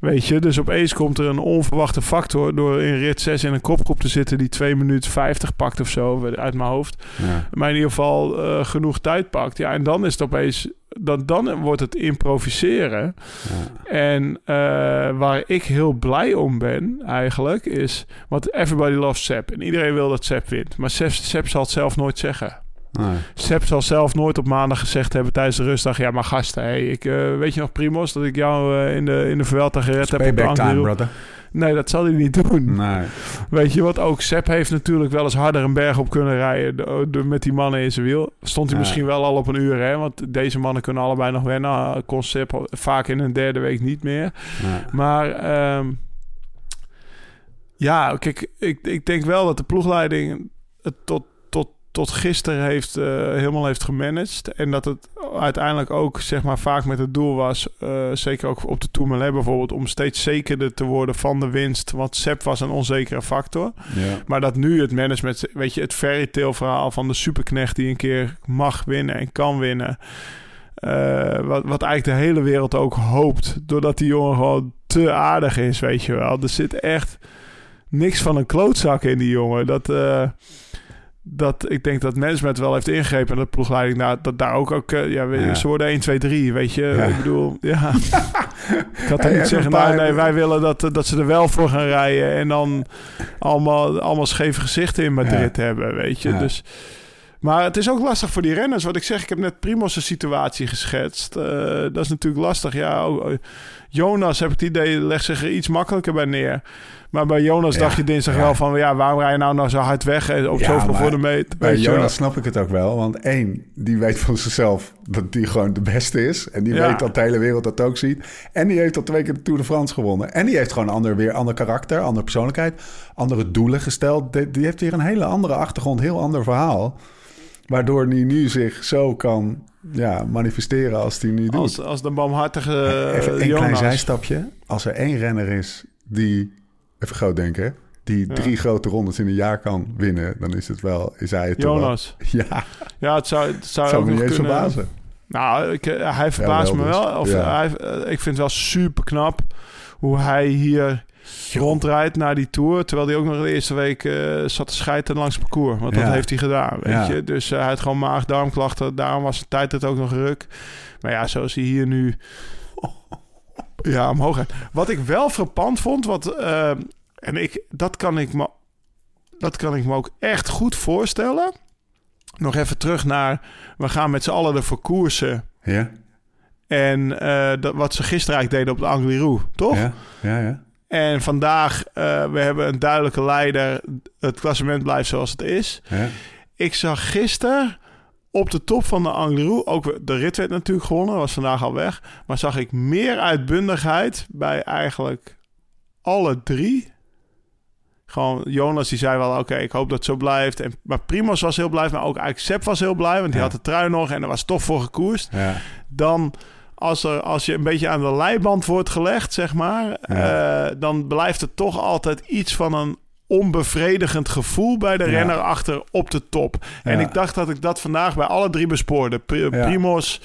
Weet je, dus opeens komt er een onverwachte factor door in rit 6 in een kopgroep te zitten die 2 minuten 50 pakt of zo uit mijn hoofd Ja. maar in ieder geval eh, genoeg tijd pakt. Ja, en dan is het opeens... Dan, dan wordt het improviseren. En eh, waar ik heel blij om ben eigenlijk is... Want everybody loves Sepp. En iedereen wil dat Sepp wint. Maar Sepp, Sepp zal het zelf nooit zeggen. Nee. Sepp zal zelf nooit op maandag gezegd hebben tijdens de rustdag... Ja, maar gasten, hey, ik, eh, weet je nog Primos... dat ik jou eh, in de, in de Vuelta gered heb op de time, brother. Nee, dat zal hij niet doen. Nee. Weet je wat? Ook Sepp heeft natuurlijk wel eens harder een berg op kunnen rijden de- de- met die mannen in zijn wiel. Stond hij misschien wel al op een uur, hè? Want deze mannen kunnen allebei nog wennen. Ah, Kon Sepp vaak in een derde week niet meer. Maar ehm, ja, kijk, ik, ik denk wel dat de ploegleiding het tot, tot, gisteren heeft, eh, helemaal heeft gemanaged. En dat het uiteindelijk ook zeg maar, vaak met het doel was, eh, zeker ook op de Tourmalet bijvoorbeeld, om steeds zekerder te worden van de winst. Want Sepp was een onzekere factor. Ja. Maar dat nu het management, weet je, het fairy tale verhaal van de superknecht die een keer mag winnen en kan winnen. Eh, wat, wat eigenlijk de hele wereld ook hoopt. Doordat die jongen gewoon te aardig is, weet je wel. Er zit echt niks van een klootzak in die jongen. Dat, dat ik denk dat management wel heeft ingegrepen. En de ploegleiding, nou, dat daar ook, ook eh, ja, Ja. ze worden 1, 2, 3, weet je. Ja. Ik bedoel, ja. Ik had Hey, niet zeggen, nou, nee, wij willen dat, dat ze er wel voor gaan rijden. En dan allemaal, allemaal scheve gezichten in Madrid hebben, weet je. Dus, maar het is ook lastig voor die renners. Wat ik zeg, ik heb net Primos' situatie geschetst. Eh, dat is natuurlijk lastig. Ja, oh, oh, Jonas, heb ik het idee, legt zich er iets makkelijker bij neer. Maar bij Jonas Ja, dacht je dinsdag ja. wel van... ja, waarom rij je nou nou zo hard weg eh, op Ja, zoveel voor de meet? Bij wel. Jonas snap ik het ook wel. Want één, die weet van zichzelf dat die gewoon de beste is. En die Ja. weet dat de hele wereld dat ook ziet. En die heeft al twee keer de Tour de France gewonnen. En die heeft gewoon ander, weer ander karakter, andere persoonlijkheid. Andere doelen gesteld. Die, die heeft weer een hele andere achtergrond, heel ander verhaal. Waardoor hij nu zich zo kan ja, manifesteren als hij nu doet. Als, als de barmhartige eh, Even een Jonas. klein zijstapje. Als er één renner is die, even groot denken, die Ja. drie grote rondes in een jaar kan winnen, dan is het wel, is hij het toch wel. Jonas. Ja, Ja, het zou, het zou, me niet eens kunnen... verbazen. Nou, ik, eh, hij verbaast wel me dus. wel. Of, Ja. hij, eh, ik vind het wel super knap hoe hij hier rondrijdt naar die Tour. Terwijl hij ook nog de eerste week eh, zat te schijten langs het parcours. Want dat heeft hij gedaan, weet Ja. je. Dus eh, hij had gewoon maag-darmklachten. Daarom was de tijd het ook nog ruk. Maar ja, zoals hij hier nu... Ja, omhoog gaat. Wat ik wel frappant vond, wat... eh, en ik, dat kan ik me... Dat kan ik me ook echt goed voorstellen. Nog even terug naar... We gaan met z'n allen ervoor koersen. Ja, En dat, wat ze gisteren eigenlijk deden op de Angliru, toch? ja, ja, ja. En vandaag, eh, we hebben een duidelijke leider. Het klassement blijft zoals het is. Ik zag gisteren op de top van de Angliru... ook de rit werd natuurlijk gewonnen, was vandaag al weg... maar zag ik meer uitbundigheid bij eigenlijk alle drie... Gewoon, Jonas die zei wel, oké, ik hoop dat het zo blijft. En, maar Primos was heel blij, maar ook eigenlijk Sepp was heel blij... want die Ja. had de trui nog en er was toch voor gekoerst ja. dan als, er, als je een beetje aan de leiband wordt gelegd, zeg maar, Ja. eh, dan blijft het toch altijd iets van een onbevredigend gevoel bij de Ja. renner achter op de top. En ik dacht dat ik dat vandaag bij alle drie bespoorde. Primos,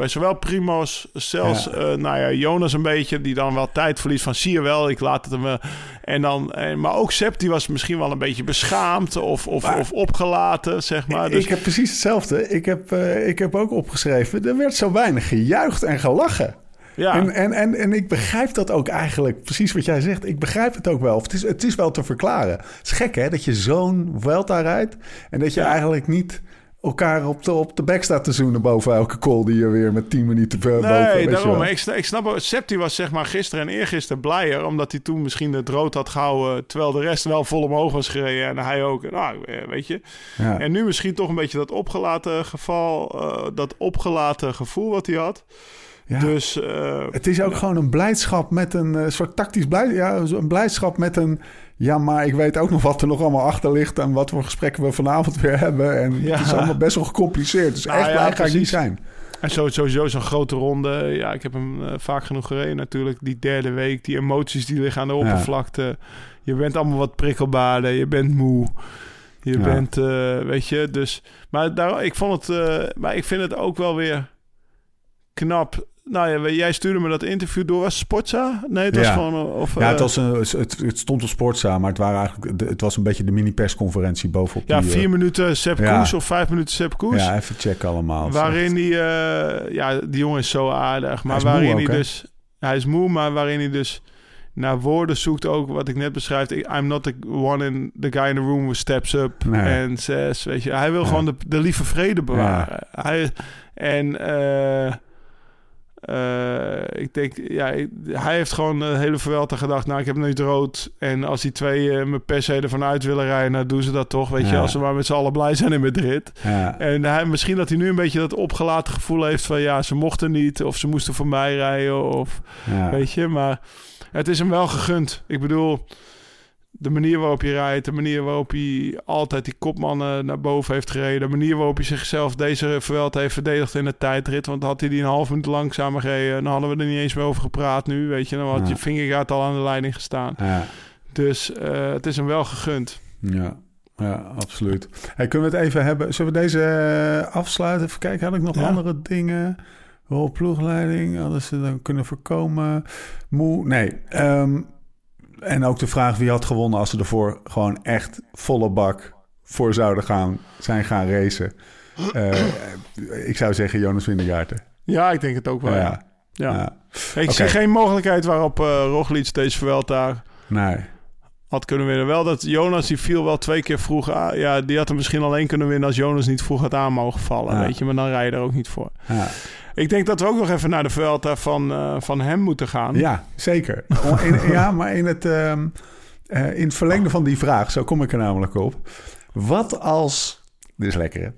bij zowel Primos, zelfs Ja. eh, nou ja, Jonas een beetje, die dan wel tijd verliest van zie je wel, ik laat het hem wel. En dan, en, maar ook Sepp, die was misschien wel een beetje beschaamd of, of, Maar- of opgelaten, zeg maar. Dus ik heb precies hetzelfde. Ik heb, eh, ik heb ook opgeschreven, er werd zo weinig gejuicht en gelachen. ja. En, en, en, en ik begrijp dat ook eigenlijk, precies wat jij zegt. Ik begrijp het ook wel. Of Het is, het is wel te verklaren. Het is gek hè, dat je zo'n Vuelta rijdt... en dat je Ja. eigenlijk niet elkaar op de, op de bek staat te zoenen... boven elke call die je weer met 10 minuten ver- boven... weet Nee, daarom. Ik, ik snap. Septi was zeg maar gisteren en eergisteren blijer. Omdat hij toen misschien het rood had gehouden. Terwijl de rest wel vol omhoog was gereden. En hij ook. Nou, eh, weet je. Ja. En nu misschien toch een beetje dat opgelaten geval. eh, dat opgelaten gevoel wat hij had. Ja. Dus. eh, Het is ook gewoon een blijdschap met een soort tactisch blijdschap. Ja, een blijdschap met een... Ja, maar ik weet ook nog wat er nog allemaal achter ligt... en wat voor gesprekken we vanavond weer hebben. En Ja. het is allemaal best wel gecompliceerd. Dus Nou echt ja, blij ga ik niet zijn. En sowieso zo'n grote ronde. Ja, ik heb hem eh, vaak genoeg gereden natuurlijk. Die derde week, die emoties die liggen aan de oppervlakte. Je bent allemaal wat prikkelbaarder. Je bent moe. Je Ja. bent, eh, weet je, dus... Maar daar, ik vond het... eh, maar ik vind het ook wel weer knap. Nou ja, jij stuurde me dat interview door. Was Sportza? Nee, het was Ja. gewoon... eh, Of, Ja, het, eh, was een, het, het stond op Sportza, maar het, waren eigenlijk, het was een beetje de mini-persconferentie bovenop ja, die... vier eh, minuten Sepp ja. Koes of vijf minuten Sepp Koes. Ja, even checken allemaal. Waarin die, eh, ja, die jongen is zo aardig. Maar moe waarin ook, hij dus, hij is moe, maar waarin hij dus naar woorden zoekt ook, wat ik net beschrijf. I'm not the one in the guy in the room who steps up Nee. and says, weet je. Hij wil gewoon de, de lieve vrede bewaren. Hij, en eh, eh, ik denk, ja, hij heeft gewoon de hele Vuelta gedacht, nou, ik heb niet rood. En als die twee eh, me per se ervan uit willen rijden, nou, doen ze dat toch, weet je. Als ze maar met z'n allen blij zijn in Madrid. Ja, En hij, misschien dat hij nu een beetje dat opgelaten gevoel heeft van ja, ze mochten niet of ze moesten voor mij rijden of ja. weet je, maar het is hem wel gegund. Ik bedoel, de manier waarop je rijdt, de manier waarop hij altijd die kopmannen naar boven heeft gereden, de manier waarop hij zichzelf deze Vuelta heeft verdedigd in de tijdrit, want had hij die een half minuut langzamer gereden, dan hadden we er niet eens meer over gepraat nu, weet je, dan had Ja. je vingergaard al aan de leiding gestaan. ja. Dus eh, het is hem wel gegund. Ja, ja absoluut. Hey, kunnen we het even hebben? Zullen we deze eh, afsluiten? Even kijken, had ik nog Ja. andere dingen? Rol ploegleiding, hadden ze dan kunnen voorkomen? Moe? Nee. Ehm, en ook de vraag wie had gewonnen als ze ervoor gewoon echt volle bak voor zouden gaan, zijn gaan racen. Eh, ik zou zeggen Jonas Windegaarten. Ja, ik denk het ook wel. Ja. ja. Ja. Ja. Ik zie geen mogelijkheid waarop eh Roglic deze Vuelta Nee. had kunnen winnen. Wel dat Jonas, die viel wel twee keer vroeg aan. Ja, die had hem misschien alleen kunnen winnen als Jonas niet vroeg had aan mogen vallen. Weet je, maar dan rij je er ook niet voor. Ja. Ik denk dat we ook nog even naar de Vuelta van, eh, van hem moeten gaan. Ja, zeker. In- ja, maar in het, eh, in het verlengde van die vraag, zo kom ik er namelijk op. Wat als, dit is lekker hè,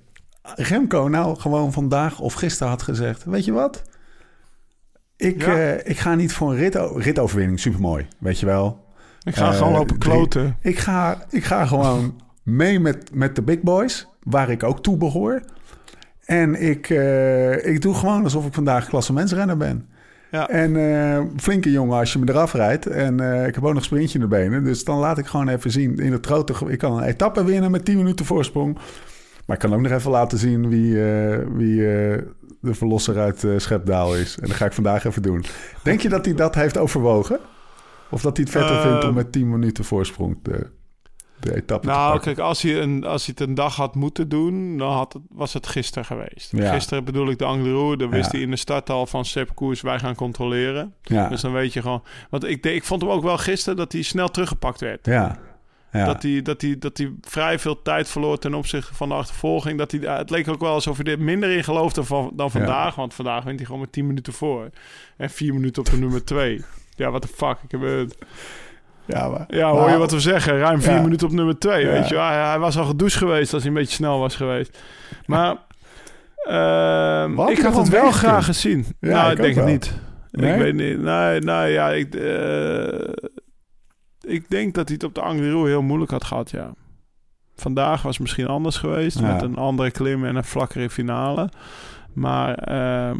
Remco nou gewoon vandaag of gisteren had gezegd, weet je wat? Ik, Ja. eh, ik ga niet voor een rit, ritoverwinning, supermooi, weet je wel. Ik ga gewoon lopen kloten. Ik ga, ik ga gewoon mee met, met de big boys, waar ik ook toe behoor. En ik, eh, ik doe gewoon alsof ik vandaag klassementsrenner ben. Ja. En eh, flinke jongen als je me eraf rijdt. En eh, ik heb ook nog sprintje in de benen. Dus dan laat ik gewoon even zien in het grote... ge- Ik kan een etappe winnen met 10 minuten voorsprong. Maar ik kan ook nog even laten zien wie, wie de verlosser uit Schepdaal is. En dat ga ik vandaag even doen. Denk je dat hij dat heeft overwogen? Of dat hij het vetter vindt om met 10 minuten voorsprong de, de etappe Nou, kijk, als hij, een, als hij het een dag had moeten doen, dan had het, was het gisteren geweest. Ja. Gisteren bedoel ik de Angliru. Dan wist Ja. hij in de start al van Sepp Koers, wij gaan controleren. Ja, Dus dan weet je gewoon... Want ik, ik vond hem ook wel gisteren dat hij snel teruggepakt werd. ja, ja. Dat, hij, dat, hij, dat hij vrij veel tijd verloor ten opzichte van de achtervolging. Dat hij, het leek ook wel alsof hij er minder in geloofde van, dan vandaag. Want vandaag wint hij gewoon met 10 minuten voor. En 4 minuten op de nummer 2. Ja, what the fuck. Ik heb, het- ja, maar, ja, hoor je maar- wat we zeggen? Ruim 4 Ja. minuten op nummer 2. Ja. Weet je hij, hij was al gedoucht geweest als hij een beetje snel was geweest. Maar ehm, ik had het wel graag gezien. Ja, nou, ik ik denk het niet. Nee? Ik weet niet. Nee, nou ja, ik, eh, ik denk dat hij het op de Angliru heel moeilijk had gehad, ja. Vandaag was het misschien anders geweest. Ja. Met een andere klim en een vlakkere finale. Maar ehm,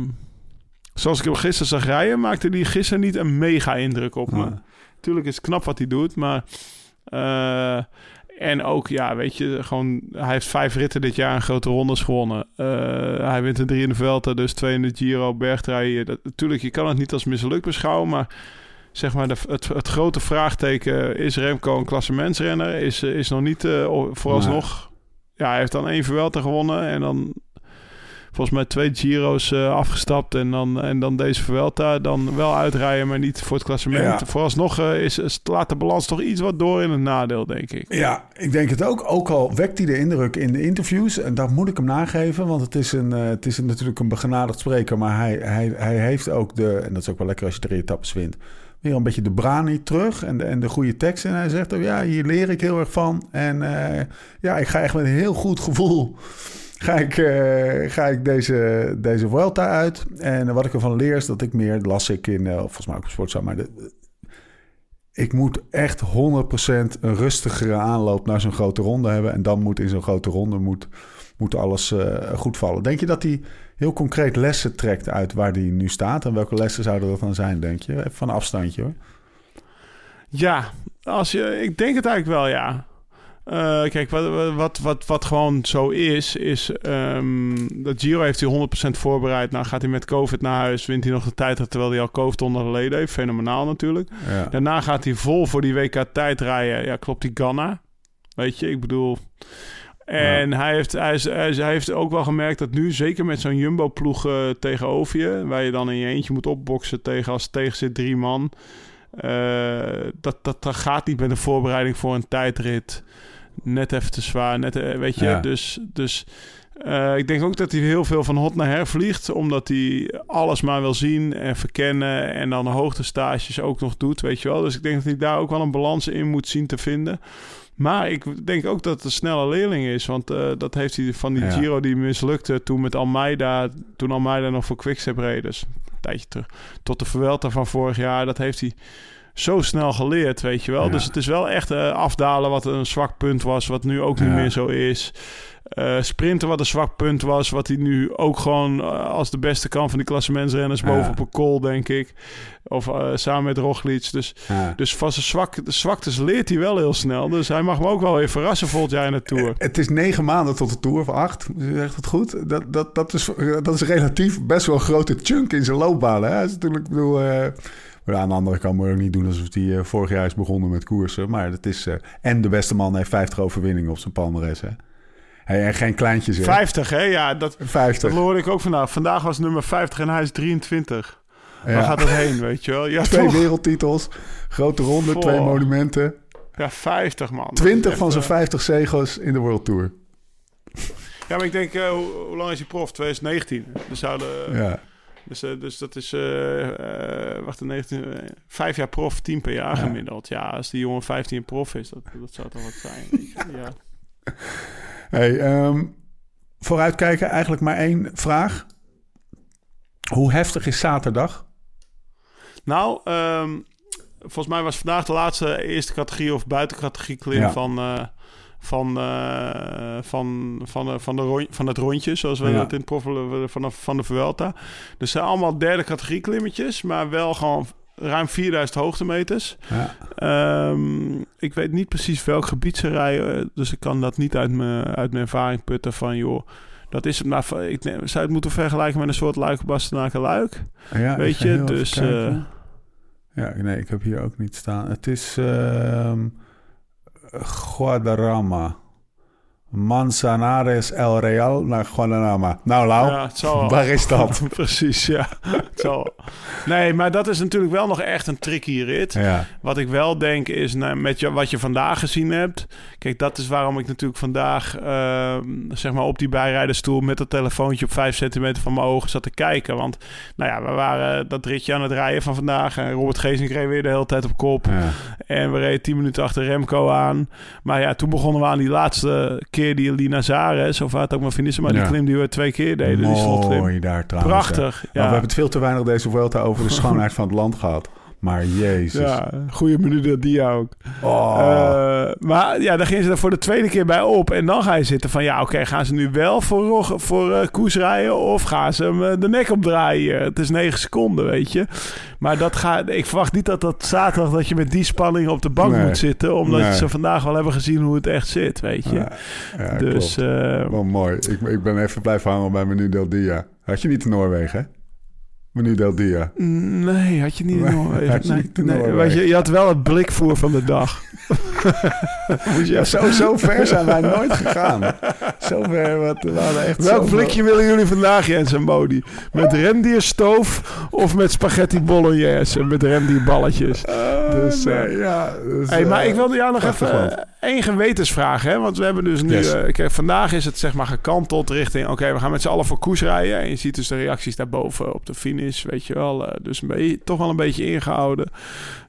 zoals ik hem gisteren zag rijden... maakte hij gisteren niet een mega indruk op me. Ja. Tuurlijk is het knap wat hij doet, maar... eh, en ook, ja, weet je, gewoon... Hij heeft vijf ritten dit jaar en grote rondes gewonnen. Eh, hij wint een drie in de Vuelta, dus twee in de Giro, bergtrui. Dat, natuurlijk, je kan het niet als mislukt beschouwen, maar... Zeg maar, de, het, het grote vraagteken... Is Remco een klassementsrenner? Is, eh, is nog niet eh, o- vooralsnog... Ja, hij heeft dan één Vuelta gewonnen en dan... Volgens mij twee Giro's eh, afgestapt en dan, en dan deze Vuelta. Dan wel uitrijden, maar niet voor het klassement. Ja. Vooralsnog eh, is, is, laat de balans toch iets wat door in het nadeel, denk ik. Ja, ik denk het ook. Ook al wekt hij de indruk in de interviews. En dat moet ik hem nageven. Want het is, een, eh, het is een, natuurlijk een begenadigd spreker. Maar hij, hij, hij heeft ook de... En dat is ook wel lekker als je drie etappes wint. Weer een beetje de brani terug. En de, en de goede tekst. En hij zegt ook, ja, hier leer ik heel erg van. En ja, ik ga echt met een heel goed gevoel... Ga ik, eh, ga ik deze, deze Vuelta uit. En wat ik ervan leer is dat ik meer... Las ik in... eh, volgens mij ook op Sportza. Maar ik moet echt 100% een rustigere aanloop naar zo'n grote ronde hebben. En dan moet in zo'n grote ronde moet, moet alles eh, goed vallen. Denk je dat hij heel concreet lessen trekt uit waar hij nu staat? En welke lessen zouden dat dan zijn, denk je? Even van afstandje hoor. Ja, als je, ik denk het eigenlijk wel, ja. Eh, kijk, wat, wat, wat, wat gewoon zo is, is ehm dat Giro heeft hij 100% voorbereid. Nou gaat hij met COVID naar huis, wint hij nog de tijd terwijl hij al COVID onder de leden heeft. Fenomenaal natuurlijk. Ja. Daarna gaat hij vol voor die WK tijd rijden. Ja, klopt die Ganna. Weet je, ik bedoel... En hij, heeft, hij, is, hij, is- hij heeft ook wel gemerkt dat nu, zeker met zo'n Jumbo-ploeg eh, tegenover je... waar je dan in je eentje moet opboksen tegen als tegen zit drie man... eh, dat, dat, dat gaat niet met een voorbereiding voor een tijdrit. Net even te zwaar, net, eh, weet je. Ja. Dus, dus eh, ik denk ook dat hij heel veel van hot naar her vliegt... omdat hij alles maar wil zien en verkennen... en dan hoogtestages ook nog doet, weet je wel. Dus ik denk dat hij daar ook wel een balans in moet zien te vinden... Maar ik denk ook dat het een snelle leerling is. Want eh, dat heeft hij van die Ja. Giro die mislukte toen met Almeida. Toen Almeida nog voor Quickstep reed. Dus een tijdje terug. Tot de Vuelta van vorig jaar. Dat heeft hij zo snel geleerd, weet je wel. Ja. Dus het is wel echt eh, afdalen wat een zwak punt was. Wat nu ook niet Ja. meer zo is. Eh, sprinten wat een zwak punt was. Wat hij nu ook gewoon eh, als de beste kan van die klassementsrenners. Ja. Boven op een denk ik. Of samen met Roglic. Dus dus van zijn zwak, de zwaktes leert hij wel heel snel. Dus hij mag me ook wel weer verrassen volgend jaar in de Tour. Het is negen maanden tot de Tour, of acht. Zegt het goed? Dat, dat, dat, is, dat is relatief best wel een grote chunk in zijn loopbaan. Hè? Hij is natuurlijk, ik bedoel... eh, maar aan de andere kant moet je ook niet doen alsof hij eh, vorig jaar is begonnen met koersen. Maar dat is... eh, en de beste man heeft 50 overwinningen op zijn palmares, hè? Hey, en geen kleintjes, hè? 50, hè? Ja, dat, 50. dat hoorde ik ook vandaag. Vandaag was nummer 50 en hij is 23. Waar Ja. gaat dat heen, weet je wel? Ja, Twee toch? wereldtitels, grote ronde, twee monumenten. Ja, 50 man. Dat is 20 echt, van zijn eh, 50 zegels in de World Tour. Ja, maar ik denk, eh, hoe, hoe lang is hij prof? 2019. Dus, zouden, Ja. Dus, eh, dus dat is, eh, wacht, 19, eh, vijf jaar prof, 10 per jaar Ja. gemiddeld. Ja, als die jongen 15 prof is, dat, dat zou toch wat zijn. Ja. Hey, ehm, vooruitkijken, eigenlijk maar één vraag. Hoe heftig is zaterdag? Nou, ehm, volgens mij was vandaag de laatste eerste categorie of buitencategorie klim Ja. van, van, eh, van, van, de, van, de van het rondje, zoals we Ja. dat in het prof vanaf van de Vuelta. Dus zijn allemaal derde categorie klimmetjes, maar wel gewoon ruim 4000 hoogtemeters. Ja. Ehm, ik weet niet precies welk gebied ze rijden, dus ik kan dat niet uit mijn, uit mijn ervaring putten van joh. Dat is het maar. Ik neem- zou het moeten vergelijken met een soort luik bastenaken luik. Ja, Weet je, dus. Ja, nee, ik heb hier ook niet staan. Het is ehm Хуадарама Manzanares El Real naar Guadarrama. Nou, Lau, Ja, zal waar is dat? Precies, ja. Zal wel. Nee, maar dat is natuurlijk wel nog echt een tricky rit. Ja, Wat ik wel denk is, nou, met je, wat je vandaag gezien hebt... Kijk, dat is waarom ik natuurlijk vandaag... ehm, zeg maar op die bijrijderstoel met dat telefoontje... op vijf centimeter van mijn ogen zat te kijken. Want nou ja, we waren dat ritje aan het rijden van vandaag... en Robert Geesink reed weer de hele tijd op kop. ja. En we reden 10 minuten achter Remco aan. Maar ja, toen begonnen we aan die laatste keer die Lina Zares... of wat ook maar finishen, maar Ja. die klim die we twee keer deden. Die slotklim. Mooi daar trouwens. ja. Prachtig. Ja. we hebben het veel te weinig deze Vuelta over de schoonheid van het land gehad. Maar jezus. Ja, goede minuut die ook. Oh. Eh, maar ja, dan gingen ze er voor de tweede keer bij op. En dan ga je zitten van... Ja, oké, gaan ze nu wel voor, voor eh, Koes rijden... of gaan ze hem eh, de nek opdraaien? Het is negen seconden, weet je. Maar dat gaat, ik verwacht niet dat dat zaterdag... dat je met die spanning op de bank Nee. moet zitten... omdat Nee. ze vandaag wel hebben gezien hoe het echt zit, weet je. ja, ja, dus klopt. Wel mooi. Ik, ik ben even blijven hangen bij Menu del Dia. Had je niet in Noorwegen, hè? Menu del Dia. nee, had je niet Nee, had je Nee, niet nee, weet je, je had wel het blikvoer van de dag. Ja, zo, zo ver zijn wij nooit gegaan. Zo ver, wat, we hadden echt Welk blikje willen jullie vandaag, Jens en Modi? Met rendierstoof of met spaghetti bolognese met rendierballetjes? Eh, Dus, eh, ja. dus, Hey, maar eh, ik wilde jou nog even één gewetensvraag, hè? Want we hebben dus nu... Yes. kijk, vandaag is het zeg maar gekanteld richting... Oké, we gaan met z'n allen voor koers rijden. En je ziet dus de reacties daarboven op de finish, weet je wel. eh, dus beetje, toch wel een beetje ingehouden.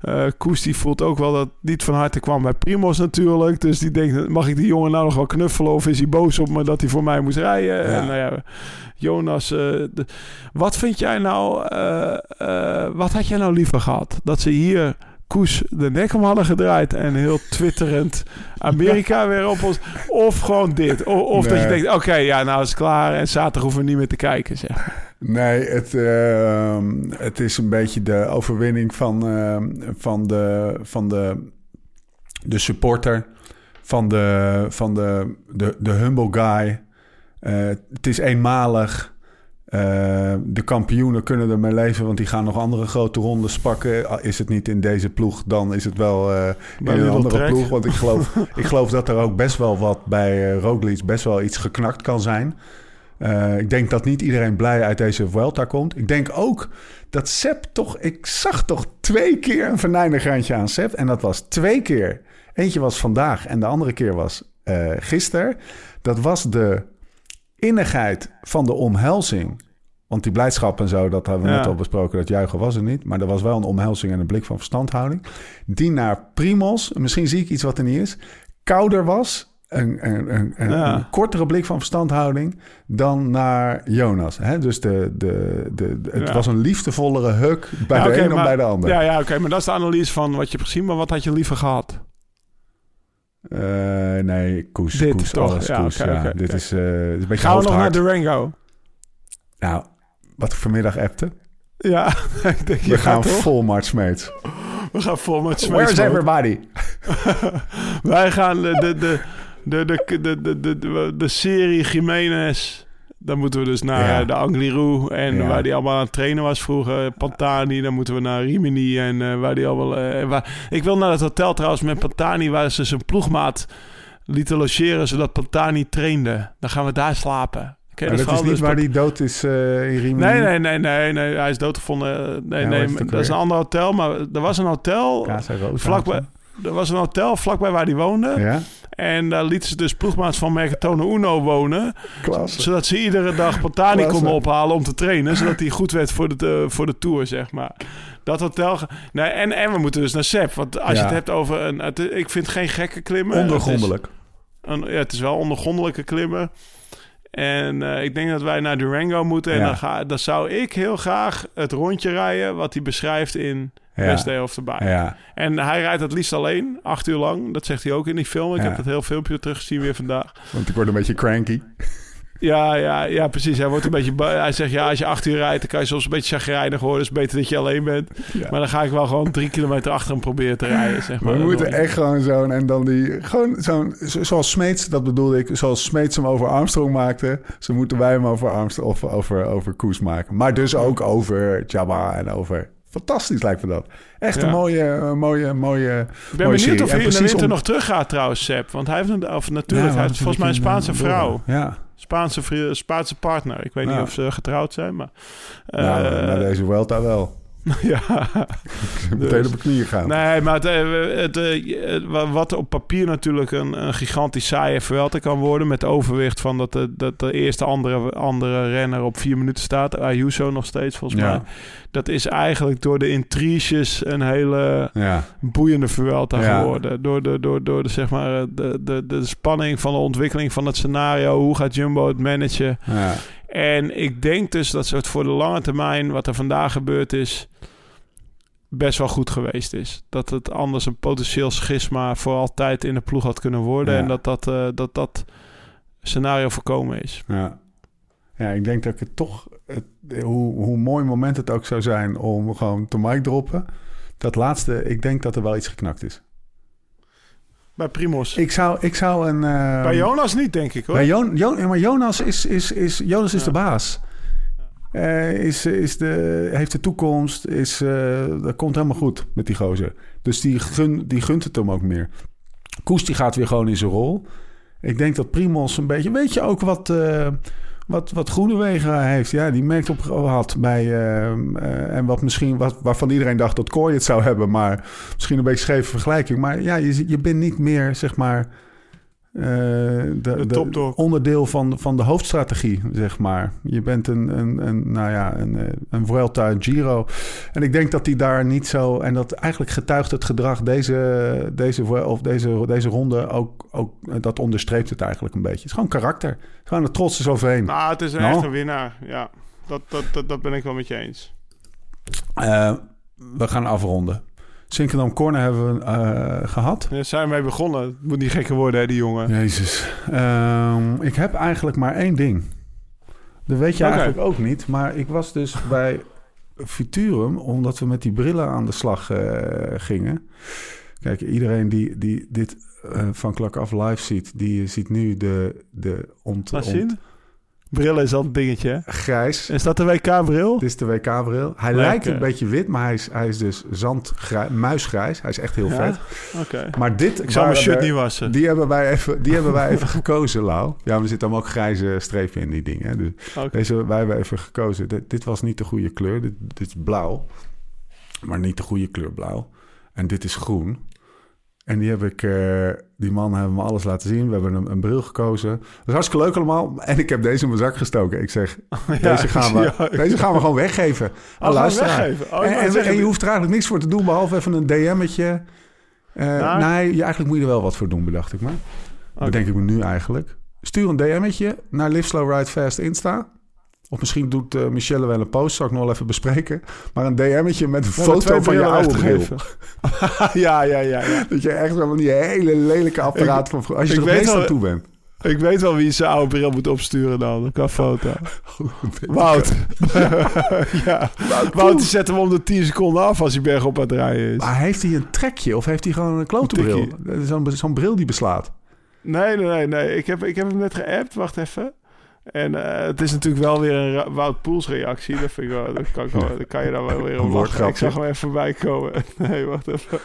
Eh Koes die voelt ook wel dat niet van harte kwam bij Primos natuurlijk. Dus die denkt, mag ik die jongen nou nog wel knuffelen? Of is hij boos op me dat hij voor mij moest rijden? En nou ja, Jonas, de- wat vind jij nou... wat had jij nou liever gehad? Dat ze hier... Koes de nek om hadden gedraaid en heel twitterend Amerika weer op ons. Of gewoon dit. O- Of dat je denkt, oké, ja, nou is het klaar en zaterdag hoeven we niet meer te kijken. Zeg. Nee, het, ehm, het is een beetje de overwinning van, ehm, van, de, van de, de supporter, van de, van de, de, de humble guy. Eh, het is eenmalig. Eh, de kampioenen kunnen ermee leven, want die gaan nog andere grote rondes pakken. Al Is het niet in deze ploeg, dan is het wel eh, in een andere ploeg. Want ik geloof, ik geloof dat er ook best wel wat bij Roglic best wel iets geknakt kan zijn. Ik denk dat niet iedereen blij uit deze Vuelta komt. Ik denk ook dat Sepp toch... Ik zag toch twee keer een venijnigandje aan Sepp. En dat was twee keer. Eentje was vandaag en de andere keer was gisteren. Dat was de innigheid van de omhelzing. Want die blijdschap en zo, dat hebben we Ja. net al besproken. Dat juichen was er niet. Maar er was wel een omhelzing en een blik van verstandhouding. Die naar Primos, misschien zie ik iets wat er niet is... kouder was een, een, een, een, Ja. een kortere blik van verstandhouding dan naar Jonas. Hè? Dus de, de, de, de- het Ja. was een liefdevollere huk bij de oké, een dan bij de ander. Ja, ja oké, maar dat is de analyse van wat je hebt gezien. Maar wat had je liever gehad? Eh, nee, koes, Dit, koes, toch? alles Ja, koes. oké, ja. oké, Dit oké. is, dit is een beetje Gaan we nog naar. Durango? Nou, wat ik vanmiddag appte. Ja, ik denk, je We gaan vol Mart Smeets. We gaan vol Where's Smeets mode. everybody? Wij gaan de, de, de, de, de, de, de, de, de, de serie Jiménez. Dan moeten we dus naar Ja. de Angliru. En Ja. waar die allemaal aan het trainen was vroeger. Pantani. Dan moeten we naar Rimini. En eh, waar die allemaal... eh, waar... Ik wil naar het hotel trouwens met Pantani. Waar ze zijn ploegmaat lieten logeren. Zodat Pantani trainde. Dan gaan we daar slapen. Maar dat is niet Dus waar die dood is eh in Rimini? Nee, nee, nee, nee, nee. Hij is doodgevonden. Nee, Ja, nee, dat is een ander hotel. Maar er was een hotel vlakbij. Er was een hotel vlakbij waar hij woonde. Ja, En daar lieten ze dus ploegmaats van Mercatone Uno wonen. klasse. Zodat ze iedere dag Pantani Klasse. konden ophalen om te trainen. Zodat hij goed werd voor de, eh, voor de Tour, zeg maar. Dat hotel... Nee, en, en we moeten dus naar Sepp. Want als je het hebt over... Een, het- ik vind geen gekke klimmen. Ondergrondelijk. Het is, een, ja, het is wel ondergrondelijke klimmen. En eh, ik denk dat wij naar Durango moeten. En Ja. dan, ga, dan zou ik heel graag het rondje rijden... wat hij beschrijft in Ja. Best Day of the Bike. Ja, En hij rijdt het liefst alleen, acht uur lang. Dat zegt hij ook in die film. Ik Ja. heb dat heel filmpje teruggezien weer vandaag. want ik word een beetje cranky. Ja, ja, ja, precies. Hij wordt een beetje. Hij zegt ja, als je acht uur rijdt, dan kan je soms een beetje chagrijnig worden. Dus beter dat je alleen bent. Ja. Maar dan ga ik wel gewoon drie kilometer achter hem proberen te rijden. Zeg maar. We moeten echt gewoon zo'n... En dan die... Gewoon zo'n... zo- Zoals Smeets, dat bedoelde ik. Zoals Smeets hem over Armstrong maakte. Zo moeten wij hem over Armstrong... Of over, over Koes maken. Maar dus ook over Jabba en over... Fantastisch lijkt me dat. Echt Ja. een mooie, een mooie, mooie... Ik ben mooie benieuwd serie. of hij in de winter om- nog terug gaat trouwens, Sepp. Want hij heeft een, of natuurlijk, Ja, hij heeft volgens mij een Spaanse vrouw. Ja. Spaanse, Spaanse partner. Ik weet niet of ze getrouwd zijn, maar... nou, eh, na deze Vuelta wel. ja. Meteen op de knieën gaan. Nee, maar het, eh, het, eh, het- wa- wat op papier natuurlijk een, een gigantisch saaie Vuelta kan worden... met overwicht van dat de, dat de eerste andere, andere renner op vier minuten staat. Ayuso nog steeds, volgens Ja. mij. Dat is eigenlijk door de intriges een hele Ja. boeiende Ja. geworden. Door, de, door, door de, zeg maar, de, de, de spanning van de ontwikkeling van het scenario. Hoe gaat Jumbo het managen? En ik denk dus dat het voor de lange termijn, wat er vandaag gebeurd is, best wel goed geweest is. Dat het anders een potentieel schisma voor altijd in de ploeg had kunnen worden. Ja. En dat dat, eh, dat dat scenario voorkomen is. Ja. ja, ik denk dat ik het toch, het, hoe, hoe mooi moment het ook zou zijn om gewoon te mic droppen. Dat laatste, ik denk dat er wel iets geknakt is. Bij Primos. Ik zou, ik zou een. eh, Bij Jonas niet, denk ik hoor. bij Jo- Jo- ja, maar Jonas is, is, is, Jonas is de baas. Eh, is, is de, heeft de toekomst. Is, eh, dat komt helemaal goed met die gozer. Dus die, gun, die gunt het hem ook meer. Koes die gaat weer gewoon in zijn rol. Ik denk dat Primos een beetje... Weet je ook wat, eh wat, wat Groenewegen heeft? Ja, die merkt op had bij... eh, eh, en wat misschien, wat, waarvan iedereen dacht dat Kooi het zou hebben. Maar misschien een beetje scheve vergelijking. Maar ja, je, je bent niet meer, zeg maar... eh, de, de, topdog. onderdeel van, van de hoofdstrategie, zeg maar. Je bent een, een, een nou ja, een, eh, een Vuelta, Giro. En ik denk dat hij daar niet zo... En dat eigenlijk getuigt het gedrag deze, deze, of deze, deze ronde ook, ook... Dat onderstreept het eigenlijk een beetje. Het is gewoon karakter. Gewoon de trots is overheen. Nou, het is een Nou. echt een winnaar. Ja, dat, dat, dat, dat ben ik wel met je eens. Eh, we gaan afronden. Sinkeldam Corner hebben we eh, gehad. Daar zijn we mee begonnen. Het moet niet gekker worden, hè, die jongen. Jezus. Ehm, ik heb eigenlijk maar één ding. Dat weet je eigenlijk ook niet. Maar ik was dus bij Futurum, omdat we met die brillen aan de slag eh, gingen. Kijk, iedereen die, die dit eh, van klak af live ziet, die ziet nu de, de ont, ont-. Bril is al een dingetje, hè? grijs. Is dat de WK-bril? Dit is de WK-bril. Hij Lekker. lijkt een beetje wit, maar hij is, hij is dus zandgrij, muisgrijs. Hij is echt heel Ja? vet. Oké. Maar dit Ik zal mijn shirt niet wassen. Die hebben wij even, die hebben wij even gekozen, Lau. Ja, er zitten allemaal ook grijze strepen in die dingen. Dus deze wij hebben even gekozen. Dit, dit was niet de goede kleur. Dit, dit is blauw. Maar niet de goede kleur blauw. En dit is groen. En die heb ik, eh, die man hebben me alles laten zien. We hebben een, een bril gekozen. Dat is hartstikke leuk allemaal. En ik heb deze in mijn zak gestoken. Ik zeg, deze, gaan we, ja. deze gaan we gewoon weggeven. luisteraar. weggeven? Oh, en, wou en, zeggen, en je hoeft er eigenlijk niks voor te doen, behalve even een DM'tje. Naar? Nee, je, eigenlijk moet je er wel wat voor doen, bedacht ik me. Oké. Bedenk ik me nu eigenlijk. Stuur een DM'tje naar Live Slow Ride Fast Insta. Of misschien doet eh, Michelle wel een post, zal ik nog wel even bespreken. Maar een DM'tje met een foto van je oude bril. ja, ja, ja, ja. Dat je echt zo van die hele lelijke apparaat van vroeger- Als je er weet wel- aan toe bent. Ik weet wel wie zijn oude bril moet opsturen dan. Qua foto. Wout. ja. Wout die zet hem om de 10 seconden af als hij bergop aan het rijden is. Maar heeft hij een trekje of heeft hij gewoon een klote bril? zo'n bril die beslaat. Nee, nee, nee. nee. Ik, heb, ik heb hem net geappt. Wacht even. En eh, het is natuurlijk wel weer een Wout Poels reactie. Dat, vind ik wel, dat, kan, ik wel- dat kan je dan wel weer Een om lachen. Ik zag hem even voorbij komen. Nee, wacht even.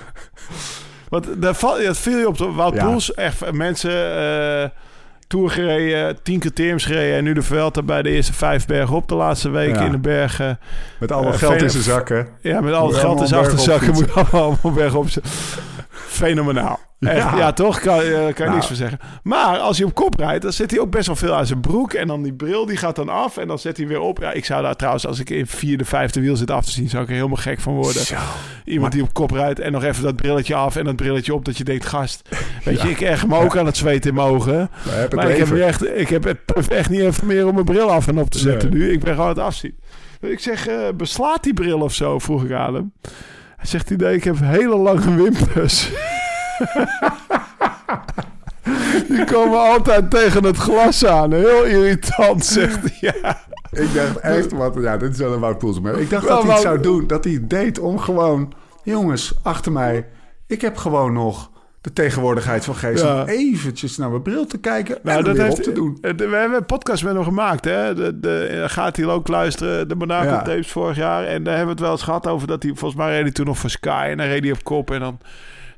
Want daar val, het viel je op. Wout Ja. Poels, echt mensen... eh, Tour gereden, tien criteriums gereden... en nu de Vuelta bij de eerste vijf bergen op de laatste weken Ja. in de bergen. Met alle Eh, geld in zijn zakken. Ja, met al het geld in zijn achterzakken moet allemaal bergop zitten. Fenomenaal. Echt, ja. Ja. toch? Kan, eh, kan je Nou. niks van zeggen. Maar als hij op kop rijdt, dan zet hij ook best wel veel aan zijn broek. En dan die bril, die gaat dan af. En dan zet hij weer op. Ja, ik zou daar trouwens, als ik in vierde, vijfde wiel zit af te zien... zou ik er helemaal gek van worden. Zo. Iemand die op kop rijdt en nog even dat brilletje af... en dat brilletje op, dat je denkt, gast... Weet je, ik erg me ook aan het zweten in mijn ogen. Maar ik heb, echt, ik heb het echt niet even meer om mijn bril af en op te zetten Nee. nu. Ik ben gewoon aan het afzien. Ik zeg, eh, beslaat die bril of zo, vroeg ik aan hem. Hij zegt, nee, ik heb hele lange wimpers. Die komen altijd tegen het glas aan. Heel irritant, zegt hij. Ja. Ik dacht echt, wat, ja, dit is wel een Wout Poels. Maar ik dacht Wel, dat hij het zou doen. Dat hij het deed om gewoon... Jongens, achter mij. Ik heb gewoon nog de tegenwoordigheid van geest... Ja. om eventjes naar mijn bril te kijken en Nou, hem dat weer heeft, op te doen. eh, we hebben een podcast met hem gemaakt. Hè? De, de, gaat hij ook luisteren, de Monaco Ja. tapes vorig jaar. En daar hebben we het wel eens gehad over dat hij... Volgens mij reed hij toen nog voor Sky en dan reed hij op kop. En dan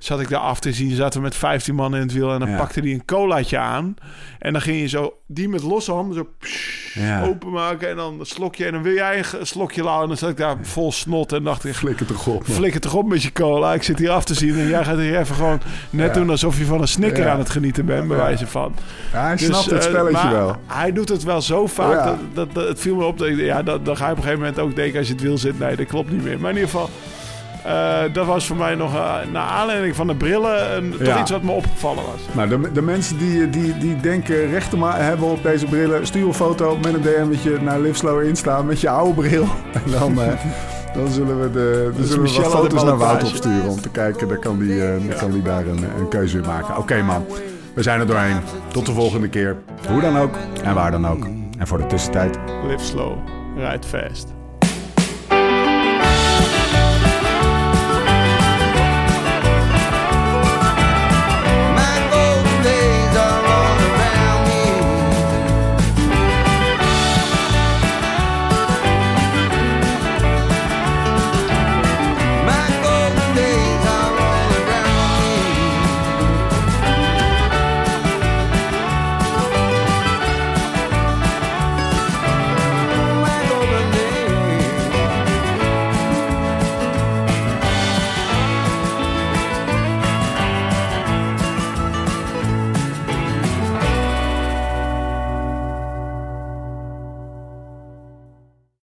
zat ik daar af te zien. Zaten we met 15 man in het wiel. En dan Ja. pakte hij een colaatje aan. En dan ging je zo die met losse handen zo pssst, Ja. openmaken. En dan een slokje. En dan wil jij een slokje lauwen. En dan zat ik daar vol snot. En dacht ik, Flikker toch op. man. flikker toch op met je cola. Ik zit hier af te zien. En jij gaat hier even gewoon net Ja. doen alsof je van een snicker aan het genieten bent. Bij wijze van. Ja, hij Dus, snapt het eh, spelletje wel. Hij doet het wel zo vaak. Dat, dat, dat- het viel me op. Dat, ik- ja, dat, dan ga je op een gegeven moment ook denken als je het wiel zit. Nee, dat klopt niet meer. Maar in ieder geval. Eh, dat was voor mij nog, uh, naar aanleiding van de brillen, een, toch iets wat me opgevallen was. Nou, de, de mensen die, die, die denken recht te hebben op deze brillen... stuur een foto met een DM'tje naar Live Slow Insta met je oude bril. En dan, eh, dan zullen we, de, dan is zullen we wat foto's naar Wout opsturen... om te kijken, dan kan die, dan kan die daar een, een keuze in maken. Oké man, we zijn er doorheen. Tot de volgende keer. Hoe dan ook en waar dan ook. En voor de tussentijd... Live slow, ride fast.